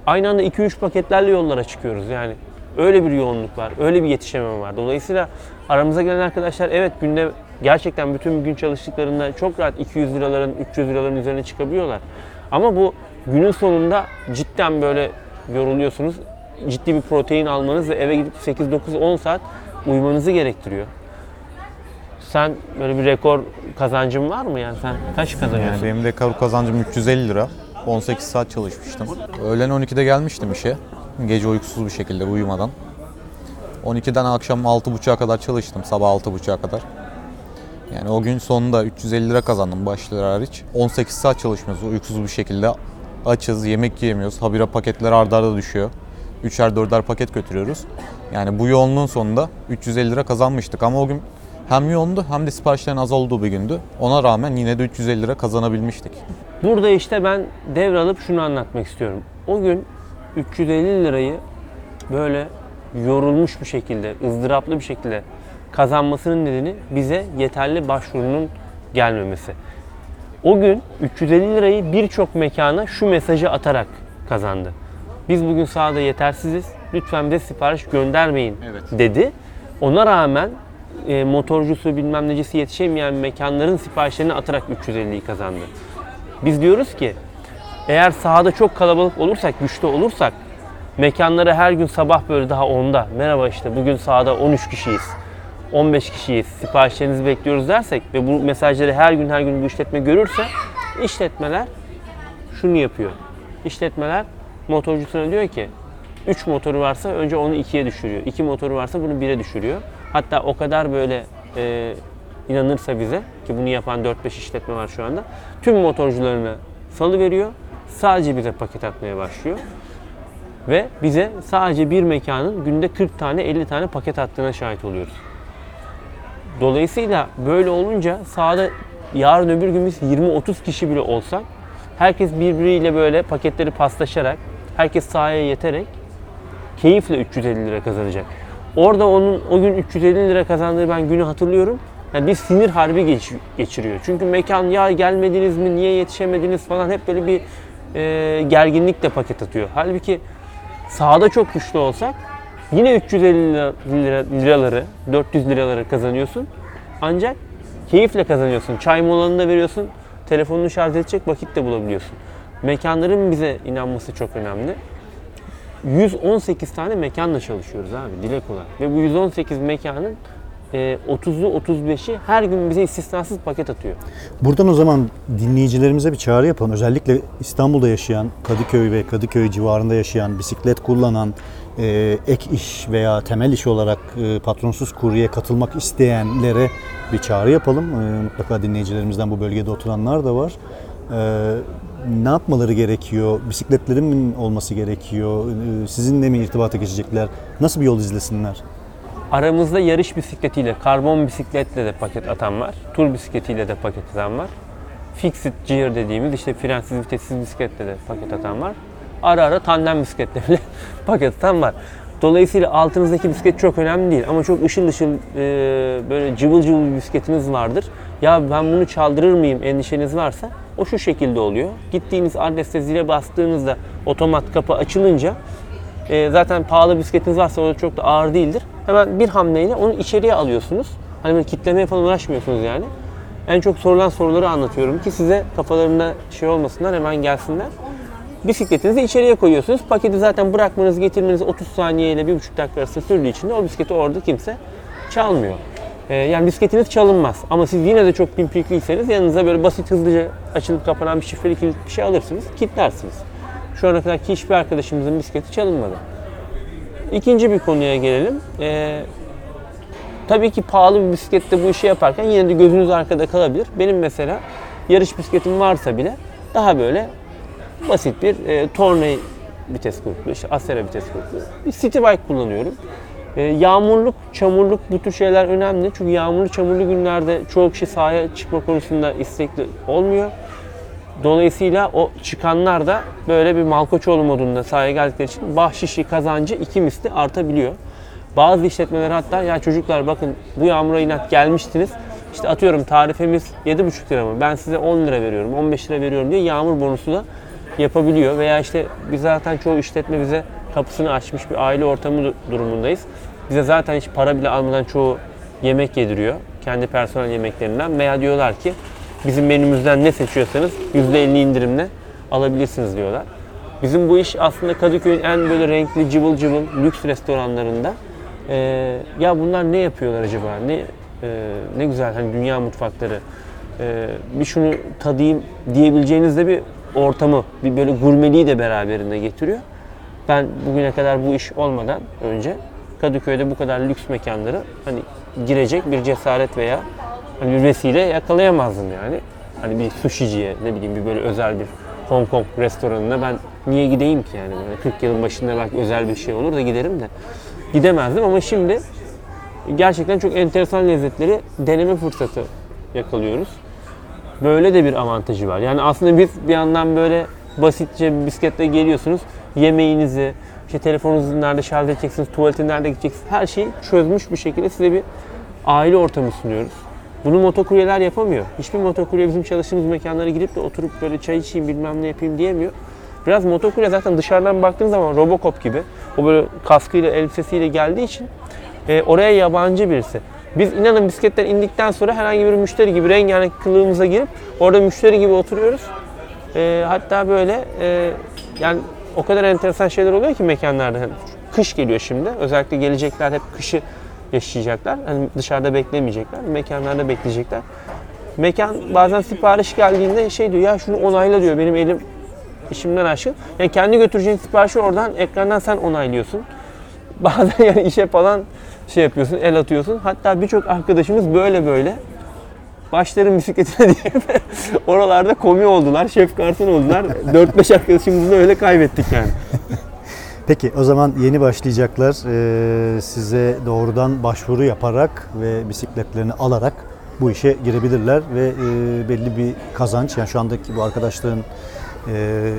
Aynı anda 2-3 paketlerle yollara çıkıyoruz yani. Öyle bir yoğunluk var, öyle bir yetişemem var. Dolayısıyla aramıza gelen arkadaşlar evet günde gerçekten bütün gün çalıştıklarında çok rahat 200 liraların, 300 liraların üzerine çıkabiliyorlar. Ama bu günün sonunda cidden böyle yoruluyorsunuz. Ciddi bir protein almanız ve eve gidip 8, 9, 10 saat uyumanızı gerektiriyor. Sen böyle bir rekor kazancın var mı yani sen kaç kazanıyorsun? Yani benim rekor kazancım 350 lira. 18 saat çalışmıştım. Öğlen 12'de gelmiştim işe. Gece uykusuz bir şekilde uyumadan. 12'den akşam 6.30'a kadar çalıştım. Sabah 6.30'a kadar. Yani o gün sonunda 350 lira kazandım başları hariç. 18 saat çalışmıyoruz uykusuz bir şekilde. Açız, yemek yiyemiyoruz. Habire paketler ardarda arda düşüyor. Üçer dörder paket götürüyoruz. Yani bu yoğunluğun sonunda 350 lira kazanmıştık ama o gün hem yoğundu hem de siparişlerin az olduğu bir gündü. Ona rağmen yine de 350 lira kazanabilmiştik. Burada işte ben devralıp şunu anlatmak istiyorum. O gün 350 lirayı böyle yorulmuş bir şekilde, ızdıraplı bir şekilde kazanmasının nedeni bize yeterli başvurunun gelmemesi. O gün 350 lirayı birçok mekana şu mesajı atarak kazandı. Biz bugün sahada yetersiziz. Lütfen bize sipariş göndermeyin Evet. dedi. Ona rağmen e, motorcusu bilmem necisi yetişemeyen mekanların siparişlerini atarak 350'yi kazandı. Biz diyoruz ki eğer sahada çok kalabalık olursak, güçlü olursak mekanlara her gün sabah böyle daha 10'da merhaba işte bugün sahada 13 kişiyiz. 15 kişiyiz. Siparişlerinizi bekliyoruz dersek ve bu mesajları her gün her gün bu işletme görürse işletmeler şunu yapıyor. İşletmeler motorcusuna diyor ki 3 motoru varsa önce onu 2'ye düşürüyor. 2 motoru varsa bunu 1'e düşürüyor. Hatta o kadar böyle e, inanırsa bize ki bunu yapan 4-5 işletme var şu anda. Tüm motorcularını salı veriyor. Sadece bize paket atmaya başlıyor. Ve bize sadece bir mekanın günde 40 tane 50 tane paket attığına şahit oluyoruz. Dolayısıyla böyle olunca sahada yarın öbür gün biz 20-30 kişi bile olsak herkes birbiriyle böyle paketleri paslaşarak herkes sahaya yeterek keyifle 350 lira kazanacak. Orada onun o gün 350 lira kazandığı ben günü hatırlıyorum. Yani bir sinir harbi geç- geçiriyor. Çünkü mekan ya gelmediniz mi, niye yetişemediniz falan hep böyle bir e, gerginlikle paket atıyor. Halbuki sahada çok güçlü olsak yine 350 lira, lira- liraları, 400 liraları kazanıyorsun. Ancak keyifle kazanıyorsun. Çay molanını da veriyorsun. Telefonunu şarj edecek vakit de bulabiliyorsun. Mekanların bize inanması çok önemli. 118 tane mekanla çalışıyoruz abi dile kolay. Ve bu 118 mekanın e, 30'u 35'i her gün bize istisnasız paket atıyor. Buradan o zaman dinleyicilerimize bir çağrı yapalım. Özellikle İstanbul'da yaşayan, Kadıköy ve Kadıköy civarında yaşayan, bisiklet kullanan, e, ek iş veya temel iş olarak e, patronsuz kuryeye katılmak isteyenlere bir çağrı yapalım. E, mutlaka dinleyicilerimizden bu bölgede oturanlar da var. Ne yapmaları gerekiyor? Bisikletlerin mi olması gerekiyor? E, sizinle mi irtibata geçecekler? Nasıl bir yol izlesinler? Aramızda yarış bisikletiyle, karbon bisikletle de paket atan var. Tur bisikletiyle de paket atan var. Fixed gear dediğimiz işte frensiz vitessiz bisikletle de paket atan var. Ara ara tandem bisikletle bile [LAUGHS] paket atan var. Dolayısıyla altınızdaki bisiklet çok önemli değil ama çok ışıl ışıl e, böyle cıvıl cıvıl bir bisikletiniz vardır. Ya ben bunu çaldırır mıyım endişeniz varsa o şu şekilde oluyor. Gittiğiniz adreste zile bastığınızda otomat kapı açılınca e, zaten pahalı bisikletiniz varsa o da çok da ağır değildir. Hemen bir hamleyle onu içeriye alıyorsunuz. Hani böyle kitlemeye falan uğraşmıyorsunuz yani. En çok sorulan soruları anlatıyorum ki size kafalarında şey olmasınlar hemen gelsinler. Bisikletinizi içeriye koyuyorsunuz. Paketi zaten bırakmanız, getirmeniz 30 saniye ile 1,5 dakika arasında sürdüğü için de o bisikleti orada kimse çalmıyor. Ee, yani bisikletiniz çalınmaz. Ama siz yine de çok pimpirikliyseniz yanınıza böyle basit hızlıca açılıp kapanan bir şifreli kilit bir şey alırsınız, kilitlersiniz. Şu ana kadar hiçbir arkadaşımızın bisikleti çalınmadı. İkinci bir konuya gelelim. Ee, tabii ki pahalı bir bisiklette bu işi yaparken yine de gözünüz arkada kalabilir. Benim mesela yarış bisikletim varsa bile daha böyle basit bir e, Tourney vites gruplu, işte Acera vites gruplu bir city bike kullanıyorum. E, yağmurluk, çamurluk bu tür şeyler önemli. Çünkü yağmurlu, çamurlu günlerde çoğu kişi sahaya çıkma konusunda istekli olmuyor. Dolayısıyla o çıkanlar da böyle bir Malkoçoğlu modunda sahaya geldikleri için bahşişi, kazancı iki misli artabiliyor. Bazı işletmeler hatta ya çocuklar bakın bu yağmura inat gelmiştiniz. İşte atıyorum tarifemiz 7,5 lira mı? Ben size 10 lira veriyorum, 15 lira veriyorum diye yağmur bonusu da yapabiliyor. Veya işte biz zaten çoğu işletme bize kapısını açmış bir aile ortamı durumundayız. Bize zaten hiç para bile almadan çoğu yemek yediriyor. Kendi personel yemeklerinden veya diyorlar ki bizim menümüzden ne seçiyorsanız %50 indirimle alabilirsiniz diyorlar. Bizim bu iş aslında Kadıköy'ün en böyle renkli cıvıl cıvıl lüks restoranlarında Ee, ya bunlar ne yapıyorlar acaba? Ne e, ne güzel hani dünya mutfakları. Ee, bir şunu tadayım diyebileceğiniz de bir ortamı, bir böyle gurmeliği de beraberinde getiriyor. Ben bugüne kadar bu iş olmadan önce Kadıköy'de bu kadar lüks mekanlara hani girecek bir cesaret veya hani bir vesile yakalayamazdım yani. Hani bir sushiciye ne bileyim bir böyle özel bir Hong Kong restoranına ben niye gideyim ki yani böyle 40 yılın başında belki özel bir şey olur da giderim de gidemezdim ama şimdi gerçekten çok enteresan lezzetleri deneme fırsatı yakalıyoruz. Böyle de bir avantajı var. Yani aslında biz bir yandan böyle basitçe bir bisikletle geliyorsunuz. Yemeğinizi, işte telefonunuzu nerede şarj edeceksiniz, tuvalete nerede gideceksiniz her şeyi çözmüş bir şekilde size bir aile ortamı sunuyoruz. Bunu motokuryeler yapamıyor. Hiçbir motokurye bizim çalıştığımız mekanlara girip de oturup böyle çay içeyim bilmem ne yapayım diyemiyor. Biraz motokurye zaten dışarıdan baktığın zaman Robocop gibi. O böyle kaskıyla, elbisesiyle geldiği için e, oraya yabancı birisi. Biz inanın bisikletten indikten sonra herhangi bir müşteri gibi rengarenk kılığımıza girip orada müşteri gibi oturuyoruz. E, hatta böyle e, yani o kadar enteresan şeyler oluyor ki mekanlarda. Hani kış geliyor şimdi. Özellikle gelecekler hep kışı yaşayacaklar. Hani dışarıda beklemeyecekler. Mekanlarda bekleyecekler. Mekan bazen sipariş geldiğinde şey diyor ya şunu onayla diyor benim elim işimden aşkın. Yani kendi götüreceğin siparişi oradan ekrandan sen onaylıyorsun. [LAUGHS] Bazen yani işe falan şey yapıyorsun, el atıyorsun. Hatta birçok arkadaşımız böyle böyle başların bisikletine [LAUGHS] diye oralarda komi oldular, şef garson oldular. 4-5 arkadaşımızı da öyle kaybettik yani. [LAUGHS] Peki o zaman yeni başlayacaklar Ee, size doğrudan başvuru yaparak ve bisikletlerini alarak bu işe girebilirler ve e, belli bir kazanç yani şu andaki bu arkadaşların e,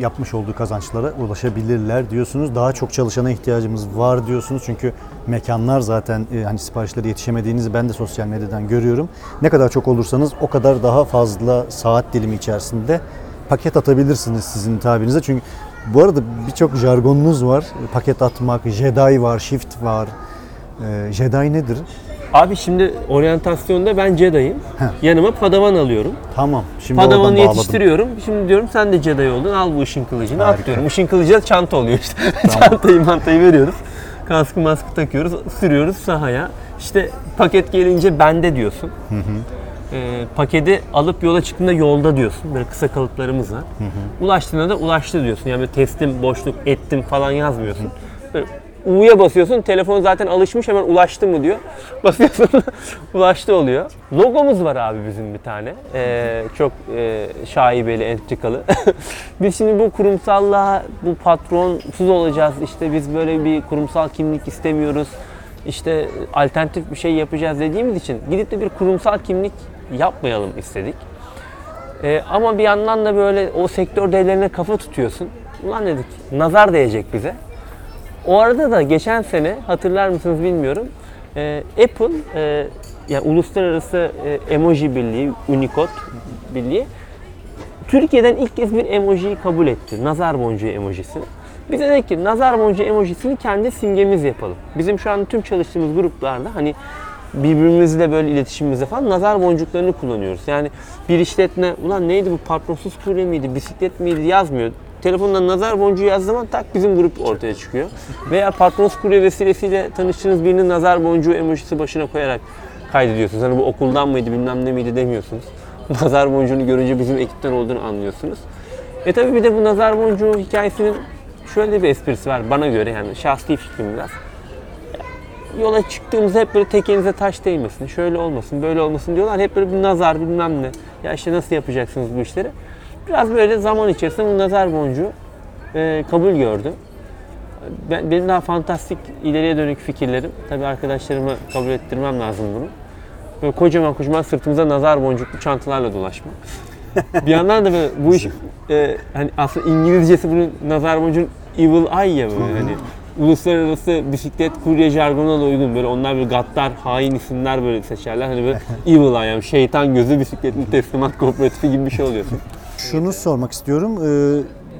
yapmış olduğu kazançlara ulaşabilirler diyorsunuz. Daha çok çalışana ihtiyacımız var diyorsunuz çünkü mekanlar zaten e, hani siparişlere yetişemediğinizi ben de sosyal medyadan görüyorum. Ne kadar çok olursanız o kadar daha fazla saat dilimi içerisinde paket atabilirsiniz sizin tabirinize. Çünkü bu arada birçok jargonunuz var. Paket atmak, Jedi var, Shift var. Ee, Jedi nedir? Abi şimdi oryantasyonda ben Jedi'yim. Yanıma padavan alıyorum. Tamam. Şimdi Padavanı oradan yetiştiriyorum. Şimdi diyorum sen de Jedi oldun. Al bu ışın kılıcını Harika. at diyorum. Işın kılıcı çanta oluyor işte. [LAUGHS] Çantayı mantayı veriyoruz. Kaskı maskı takıyoruz. Sürüyoruz sahaya. İşte paket gelince bende diyorsun. Ee, paketi alıp yola çıktığında yolda diyorsun. Böyle kısa kalıplarımız var. Ulaştığında da ulaştı diyorsun. Yani teslim, boşluk, ettim falan yazmıyorsun. Böyle U'ya basıyorsun. Telefon zaten alışmış hemen ulaştı mı diyor. [LAUGHS] Basıyorsun ulaştı oluyor. Logomuz var abi bizim bir tane. Ee, çok e, şaibeli, entrikalı. [LAUGHS] biz şimdi bu kurumsallığa, bu patronsuz olacağız. İşte biz böyle bir kurumsal kimlik istemiyoruz. İşte alternatif bir şey yapacağız dediğimiz için gidip de bir kurumsal kimlik yapmayalım istedik. Ee, ama bir yandan da böyle o sektör devlerine kafa tutuyorsun. Ulan dedik nazar değecek bize. O arada da geçen sene hatırlar mısınız bilmiyorum. e, Apple e, yani uluslararası e, emoji birliği, Unicode birliği Türkiye'den ilk kez bir emojiyi kabul etti. Nazar boncuğu emojisini. Biz de dedik ki nazar boncuğu emojisini kendi simgemiz yapalım. Bizim şu an tüm çalıştığımız gruplarda hani birbirimizle böyle iletişimimizde falan nazar boncuklarını kullanıyoruz. Yani bir işletme ulan neydi bu patronsuz kurye miydi, bisiklet miydi yazmıyor. Telefondan nazar boncuğu yazdığı zaman tak bizim grup ortaya çıkıyor. Veya patronsuz kurye vesilesiyle tanıştığınız birinin nazar boncuğu emojisi başına koyarak kaydediyorsunuz. Hani bu okuldan mıydı bilmem ne miydi demiyorsunuz. [LAUGHS] Nazar boncuğunu görünce bizim ekipten olduğunu anlıyorsunuz. E tabi bir de bu nazar boncuğu hikayesinin şöyle bir esprisi var bana göre yani şahsi fikrim biraz. Yola çıktığımızda hep böyle tekenize taş değmesin, şöyle olmasın, böyle olmasın diyorlar. Hep böyle bir nazar bilmem ne. Ya işte nasıl yapacaksınız bu işleri? Biraz böyle zaman içerisinde bu nazar boncuğu e, kabul gördü. Ben, benim daha fantastik ileriye dönük fikirlerim. Tabii arkadaşlarıma kabul ettirmem lazım bunu. Böyle kocaman kocaman sırtımıza nazar boncuklu çantalarla dolaşmak. bir yandan da böyle bu iş e, hani aslında İngilizcesi bunun nazar boncuğun evil eye ya böyle hani uluslararası bisiklet kurye jargonuna da uygun böyle onlar böyle gaddar hain isimler böyle seçerler hani böyle [LAUGHS] evil eye yani şeytan gözü bisikletin teslimat kooperatifi gibi bir şey oluyorsun. Şunu sormak istiyorum.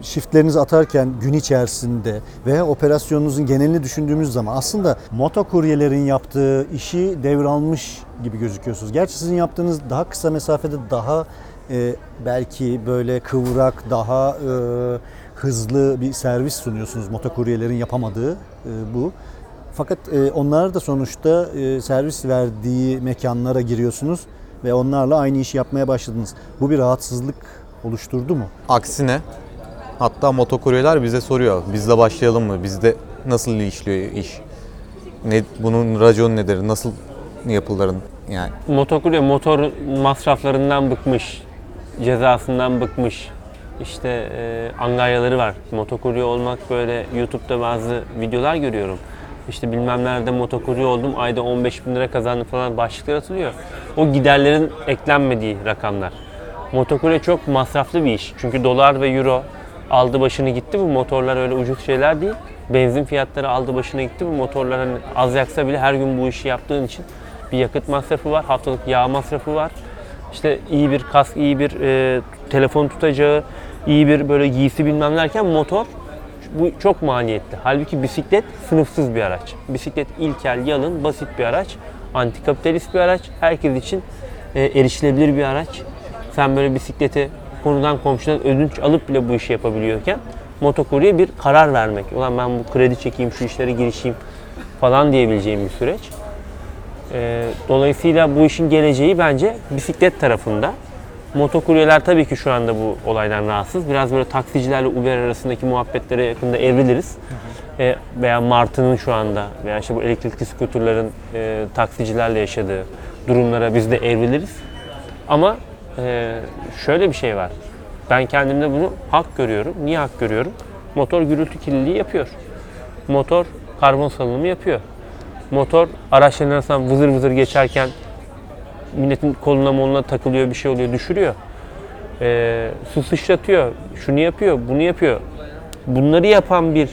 Shiftlerinizi atarken gün içerisinde veya operasyonunuzun genelini düşündüğümüz zaman aslında motokuryelerin yaptığı işi devralmış gibi gözüküyorsunuz. Gerçi sizin yaptığınız daha kısa mesafede daha e, belki böyle kıvrak, daha e, hızlı bir servis sunuyorsunuz motokuryelerin yapamadığı e, bu. Fakat e, onlar da sonuçta e, servis verdiği mekanlara giriyorsunuz ve onlarla aynı işi yapmaya başladınız. Bu bir rahatsızlık oluşturdu mu? Aksine hatta motokuryeler bize soruyor. Bizle başlayalım mı? Bizde nasıl işliyor iş? Ne, bunun raconu nedir? Nasıl yapılır? Yani Motokurye motor masraflarından bıkmış, cezasından bıkmış. İşte e, angaryaları var. Motokurye olmak böyle YouTube'da bazı videolar görüyorum. İşte bilmem nerede motokurye oldum, ayda 15 bin lira kazandım falan başlıklar atılıyor. O giderlerin eklenmediği rakamlar. Motokurye çok masraflı bir iş. Çünkü dolar ve euro aldı başını gitti. Bu motorlar öyle ucuz şeyler değil. Benzin fiyatları aldı başına gitti. Bu motorlar hani az yaksa bile her gün bu işi yaptığın için bir yakıt masrafı var, haftalık yağ masrafı var. İşte iyi bir kask, iyi bir e, telefon tutacağı, iyi bir böyle giysi bilmem derken motor bu çok maliyetli. Halbuki bisiklet sınıfsız bir araç. Bisiklet ilkel, yalın, basit bir araç. Antikapitalist bir araç. Herkes için e, erişilebilir bir araç. Sen böyle bisikleti konudan komşudan ödünç alıp bile bu işi yapabiliyorken motokurye bir karar vermek. Ulan ben bu kredi çekeyim, şu işlere girişeyim falan diyebileceğim bir süreç. E, dolayısıyla bu işin geleceği bence bisiklet tarafında. Motokuryeler tabii ki şu anda bu olaydan rahatsız. Biraz böyle taksicilerle Uber arasındaki muhabbetlere yakında evriliriz. E, veya Martı'nın şu anda veya işte bu elektrikli skuterların e, taksicilerle yaşadığı durumlara biz de evriliriz. Ama e, şöyle bir şey var. Ben kendimde bunu hak görüyorum. Niye hak görüyorum? Motor gürültü kirliliği yapıyor. Motor karbon salınımı yapıyor. Motor araçların arasından vızır vızır geçerken milletin koluna moluna takılıyor, bir şey oluyor, düşürüyor. Ee, su sıçratıyor, şunu yapıyor, bunu yapıyor. Bunları yapan bir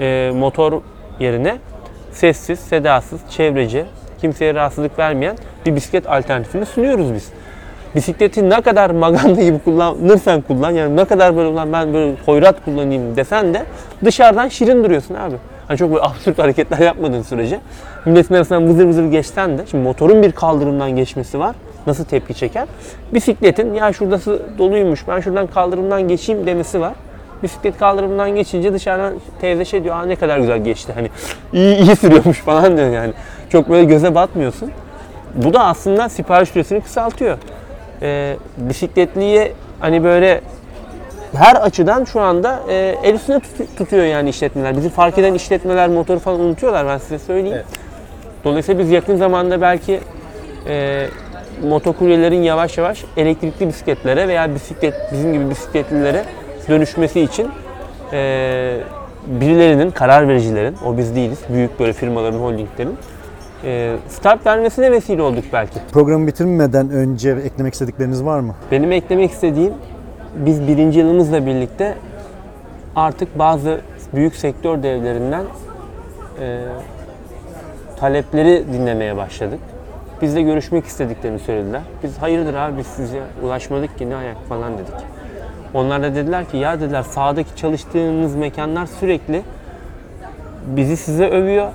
e, motor yerine sessiz, sedasız, çevreci, kimseye rahatsızlık vermeyen bir bisiklet alternatifini sunuyoruz biz. Bisikleti ne kadar maganda gibi kullanırsan kullan, yani ne kadar böyle ulan ben böyle hoyrat kullanayım desen de dışarıdan şirin duruyorsun abi. Hani çok böyle absürt hareketler yapmadığın sürece. Milletin arasından vızır vızır geçten de, şimdi motorun bir kaldırımdan geçmesi var. Nasıl tepki çeker? Bisikletin ya şurası doluymuş, ben şuradan kaldırımdan geçeyim demesi var. Bisiklet kaldırımdan geçince dışarıdan teyze şey diyor, ne kadar güzel geçti. Hani iyi, iyi sürüyormuş [LAUGHS] falan diyor yani. Çok böyle göze batmıyorsun. Bu da aslında sipariş süresini kısaltıyor. Ee, bisikletliye hani böyle her açıdan şu anda e, el üstünde tut- tutuyor yani işletmeler. Bizi fark eden işletmeler motoru falan unutuyorlar ben size söyleyeyim. Dolayısıyla biz yakın zamanda belki e, motokuryelerin yavaş yavaş elektrikli bisikletlere veya bisiklet bizim gibi bisikletlilere dönüşmesi için e, birilerinin, karar vericilerin, o biz değiliz, büyük böyle firmaların, holdinglerin e, start vermesine vesile olduk belki. Programı bitirmeden önce eklemek istedikleriniz var mı? Benim eklemek istediğim biz birinci yılımızla birlikte artık bazı büyük sektör devlerinden e, talepleri dinlemeye başladık. Bizle görüşmek istediklerini söylediler. Biz hayırdır abi biz size ulaşmadık ki ne ayak falan dedik. Onlar da dediler ki ya dediler sahadaki çalıştığınız mekanlar sürekli bizi size övüyor.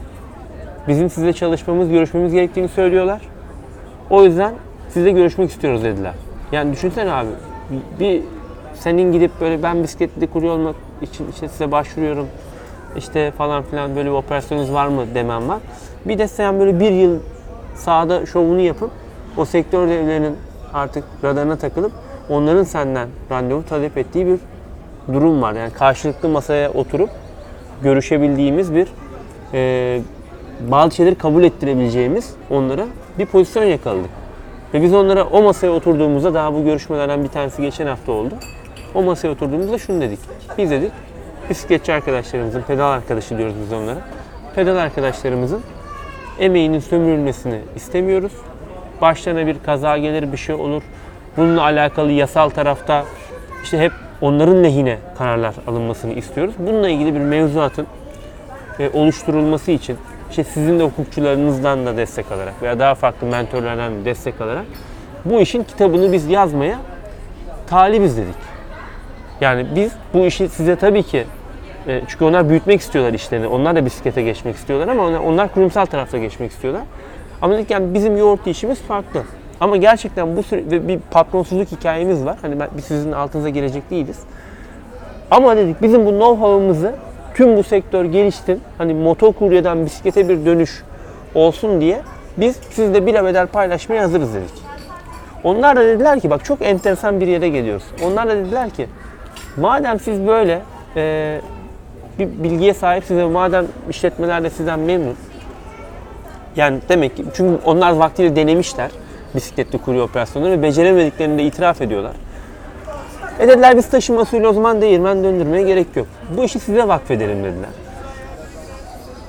Bizim size çalışmamız, görüşmemiz gerektiğini söylüyorlar. O yüzden sizle görüşmek istiyoruz dediler. Yani düşünsene abi bir senin gidip böyle ben bisikletli kurye olmak için işte size başvuruyorum işte falan filan böyle bir operasyonunuz var mı demem var. Bir de sen böyle bir yıl sahada şovunu yapıp o sektör devlerinin artık radarına takılıp onların senden randevu talep ettiği bir durum var. Yani karşılıklı masaya oturup görüşebildiğimiz bir e, bazı şeyleri kabul ettirebileceğimiz onlara bir pozisyon yakaladık. Ve biz onlara o masaya oturduğumuzda daha bu görüşmelerden bir tanesi geçen hafta oldu. O masaya oturduğumuzda şunu dedik. Biz dedik bisikletçi arkadaşlarımızın, pedal arkadaşı diyoruz biz onlara. Pedal arkadaşlarımızın emeğinin sömürülmesini istemiyoruz. Başlarına bir kaza gelir, bir şey olur. Bununla alakalı yasal tarafta işte hep onların lehine kararlar alınmasını istiyoruz. Bununla ilgili bir mevzuatın e, oluşturulması için işte sizin de hukukçularınızdan da destek alarak veya daha farklı mentörlerden de destek alarak bu işin kitabını biz yazmaya talibiz dedik. Yani biz bu işi size tabii ki e, çünkü onlar büyütmek istiyorlar işlerini. Onlar da bisiklete geçmek istiyorlar ama onlar, onlar kurumsal tarafta geçmek istiyorlar. Ama dedik yani bizim yoğurt işimiz farklı. Ama gerçekten bu süre ve bir patronsuzluk hikayemiz var. Hani ben, biz sizin altınıza gelecek değiliz. Ama dedik bizim bu know-how'ımızı tüm bu sektör geliştin. Hani motor kuryeden bisiklete bir dönüş olsun diye biz sizle bir bedel paylaşmaya hazırız dedik. Onlar da dediler ki bak çok enteresan bir yere geliyoruz. Onlar da dediler ki madem siz böyle e, bir bilgiye sahipsiniz ve madem işletmeler de sizden memnun. Yani demek ki çünkü onlar vaktiyle denemişler bisikletli kurye operasyonları ve beceremediklerini de itiraf ediyorlar. E dediler biz taşıma usulü o zaman değirmen döndürmeye gerek yok. Bu işi size vakfedelim dediler.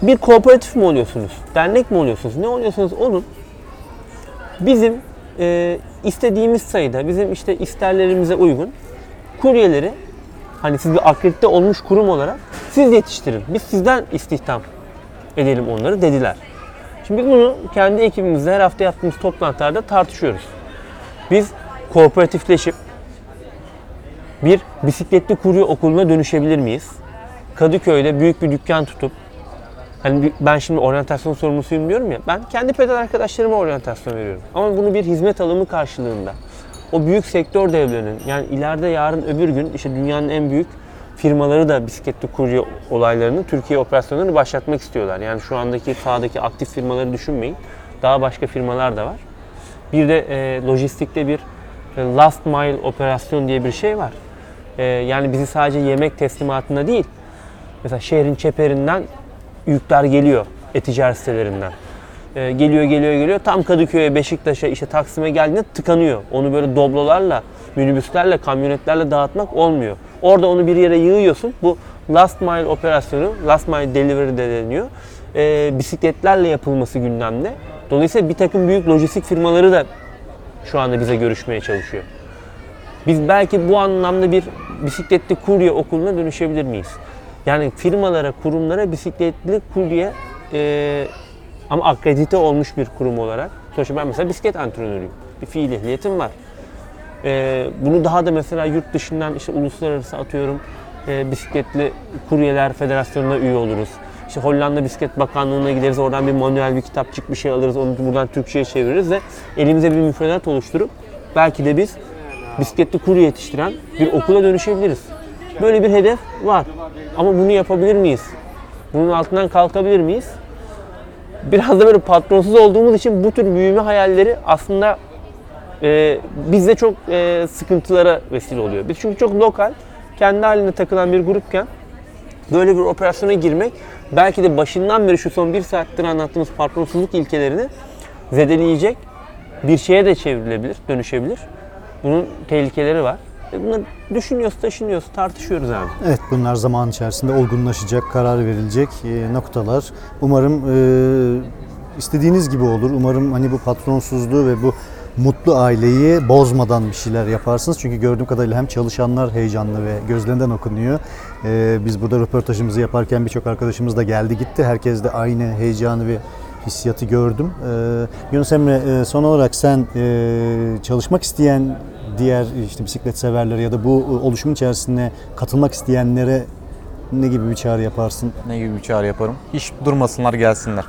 Bir kooperatif mi oluyorsunuz? Dernek mi oluyorsunuz? Ne oluyorsunuz olun. Bizim e, istediğimiz sayıda, bizim işte isterlerimize uygun kuryeleri hani siz bir akredite olmuş kurum olarak siz yetiştirin. Biz sizden istihdam edelim onları dediler. Şimdi biz bunu kendi ekibimizle her hafta yaptığımız toplantılarda tartışıyoruz. Biz kooperatifleşip Bir bisikletli kurye okuluna dönüşebilir miyiz? Kadıköy'de büyük bir dükkan tutup Hani ben şimdi oryantasyon sorumlusuyum diyorum ya. Ben kendi pedal arkadaşlarıma oryantasyon veriyorum. Ama bunu bir hizmet alımı karşılığında. O büyük sektör devlerinin yani ileride yarın öbür gün işte dünyanın en büyük firmaları da bisikletli kurye olaylarını, Türkiye operasyonlarını başlatmak istiyorlar. Yani şu andaki sahadaki aktif firmaları düşünmeyin. Daha başka firmalar da var. Bir de e, lojistikte bir e, last mile operasyon diye bir şey var. E, yani bizi sadece yemek teslimatında değil, mesela şehrin çeperinden yükler geliyor e-ticaret sitelerinden. Ee, geliyor geliyor geliyor tam Kadıköy'e, Beşiktaş'a, işte Taksim'e geldiğinde tıkanıyor. Onu böyle doblolarla, minibüslerle, kamyonetlerle dağıtmak olmuyor. Orada onu bir yere yığıyorsun. Bu last mile operasyonu, last mile delivery de deniyor. Ee, bisikletlerle yapılması gündemde. Dolayısıyla bir takım büyük lojistik firmaları da şu anda bize görüşmeye çalışıyor. Biz belki bu anlamda bir bisikletli kurye okuluna dönüşebilir miyiz? Yani firmalara, kurumlara bisikletli kurye e, ama akredite olmuş bir kurum olarak. Sonuçta ben mesela bisiklet antrenörüyüm. Bir fiil ehliyetim var. E, bunu daha da mesela yurt dışından işte uluslararası atıyorum e, bisikletli kuryeler federasyonuna üye oluruz. İşte Hollanda Bisiklet Bakanlığı'na gideriz. Oradan bir manuel bir kitapçık bir şey alırız. Onu buradan Türkçe'ye çeviririz ve elimize bir müfredat oluşturup belki de biz bisikletli kurye yetiştiren bir okula dönüşebiliriz. Böyle bir hedef var. Ama bunu yapabilir miyiz? Bunun altından kalkabilir miyiz? Biraz da böyle patronsuz olduğumuz için bu tür büyüme hayalleri aslında e, bizde çok e, sıkıntılara vesile oluyor. Biz çünkü çok lokal, kendi halinde takılan bir grupken böyle bir operasyona girmek belki de başından beri şu son bir saattir anlattığımız patronsuzluk ilkelerini zedeleyecek bir şeye de çevrilebilir, dönüşebilir. Bunun tehlikeleri var. E bunları düşünüyoruz, taşınıyoruz, tartışıyoruz abi. Evet bunlar zaman içerisinde olgunlaşacak, karar verilecek e, noktalar. Umarım e, istediğiniz gibi olur. Umarım hani bu patronsuzluğu ve bu mutlu aileyi bozmadan bir şeyler yaparsınız. Çünkü gördüğüm kadarıyla hem çalışanlar heyecanlı ve gözlerinden okunuyor. E, biz burada röportajımızı yaparken birçok arkadaşımız da geldi gitti. Herkes de aynı heyecanı ve hissiyatı gördüm. E, Yunus Emre e, son olarak sen e, çalışmak isteyen diğer işte bisiklet severlere ya da bu oluşumun içerisine katılmak isteyenlere ne gibi bir çağrı yaparsın? Ne gibi bir çağrı yaparım? Hiç durmasınlar gelsinler.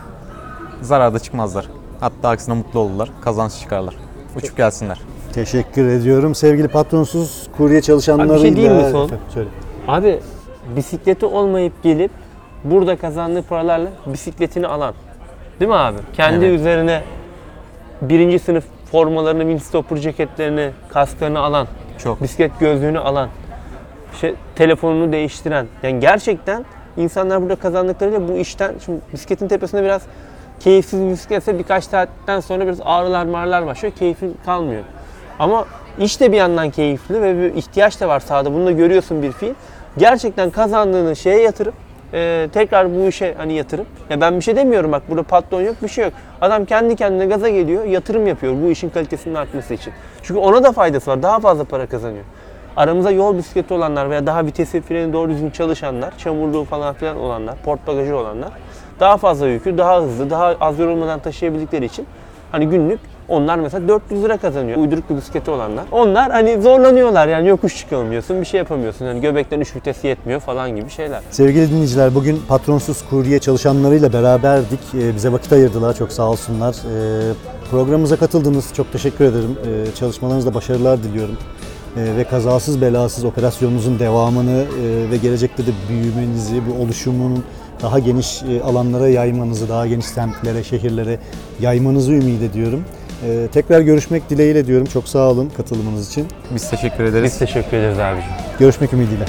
Zararda çıkmazlar. Hatta aksine mutlu olurlar. Kazanç çıkarlar. Uçup gelsinler. Teşekkür ediyorum. Sevgili patronsuz kurye çalışanlarıyla... Abi bir şey diyeyim mi son? Söyle. Abi bisikleti olmayıp gelip burada kazandığı paralarla bisikletini alan. Değil mi abi? Kendi Evet. üzerine birinci sınıf formalarını, windstopper ceketlerini, kasklarını alan, Çok. bisiklet gözlüğünü alan, işte telefonunu değiştiren. Yani gerçekten insanlar burada kazandıklarıyla bu işten, şimdi bisikletin tepesinde biraz keyifsiz bir bisikletse birkaç saatten sonra biraz ağrılar marlar başlıyor. Keyfin kalmıyor. Ama iş de bir yandan keyifli ve bir ihtiyaç da var sahada. Bunu da görüyorsun bir fiil. Gerçekten kazandığını şeye yatırıp e, tekrar bu işe hani yatırıp ya ben bir şey demiyorum bak burada patron yok bir şey yok. Adam kendi kendine gaza geliyor yatırım yapıyor bu işin kalitesinin artması için. Çünkü ona da faydası var daha fazla para kazanıyor. Aramızda yol bisikleti olanlar veya daha vitesi freni doğru düzgün çalışanlar, çamurluğu falan filan olanlar, port bagajı olanlar daha fazla yükü daha hızlı, daha az yorulmadan taşıyabildikleri için hani günlük onlar mesela 400 lira kazanıyor. Uyduruk bir bisikleti olanlar. Onlar hani zorlanıyorlar yani yokuş çıkamıyorsun, bir şey yapamıyorsun. Hani göbekten 3 vites yetmiyor falan gibi şeyler. Sevgili dinleyiciler bugün patronsuz kurye çalışanlarıyla beraberdik. Ee, Bize vakit ayırdılar. Çok sağ olsunlar. Ee, Programımıza katıldınız. Çok teşekkür ederim. Ee, Çalışmalarınızda başarılar diliyorum. Ve kazasız belasız operasyonunuzun devamını e, ve gelecekte de büyümenizi, bu oluşumun daha geniş e, alanlara yaymanızı, daha geniş semtlere, şehirlere yaymanızı ümit ediyorum. Ee, Tekrar görüşmek dileğiyle diyorum. Çok sağ olun katılımınız için. Biz teşekkür ederiz. Biz teşekkür ederiz abiciğim. Görüşmek ümidiyle.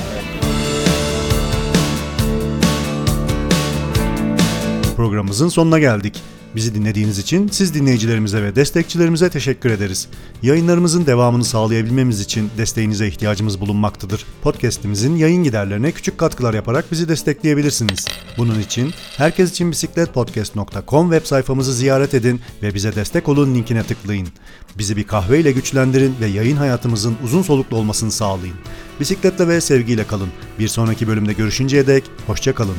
Programımızın sonuna geldik. Bizi dinlediğiniz için siz dinleyicilerimize ve destekçilerimize teşekkür ederiz. Yayınlarımızın devamını sağlayabilmemiz için desteğinize ihtiyacımız bulunmaktadır. Podcast'imizin yayın giderlerine küçük katkılar yaparak bizi destekleyebilirsiniz. Bunun için herkes için bisikletpodcast.com web sayfamızı ziyaret edin ve bize destek olun linkine tıklayın. Bizi bir kahveyle güçlendirin ve yayın hayatımızın uzun soluklu olmasını sağlayın. Bisikletle ve sevgiyle kalın. Bir sonraki bölümde görüşünceye dek hoşça kalın.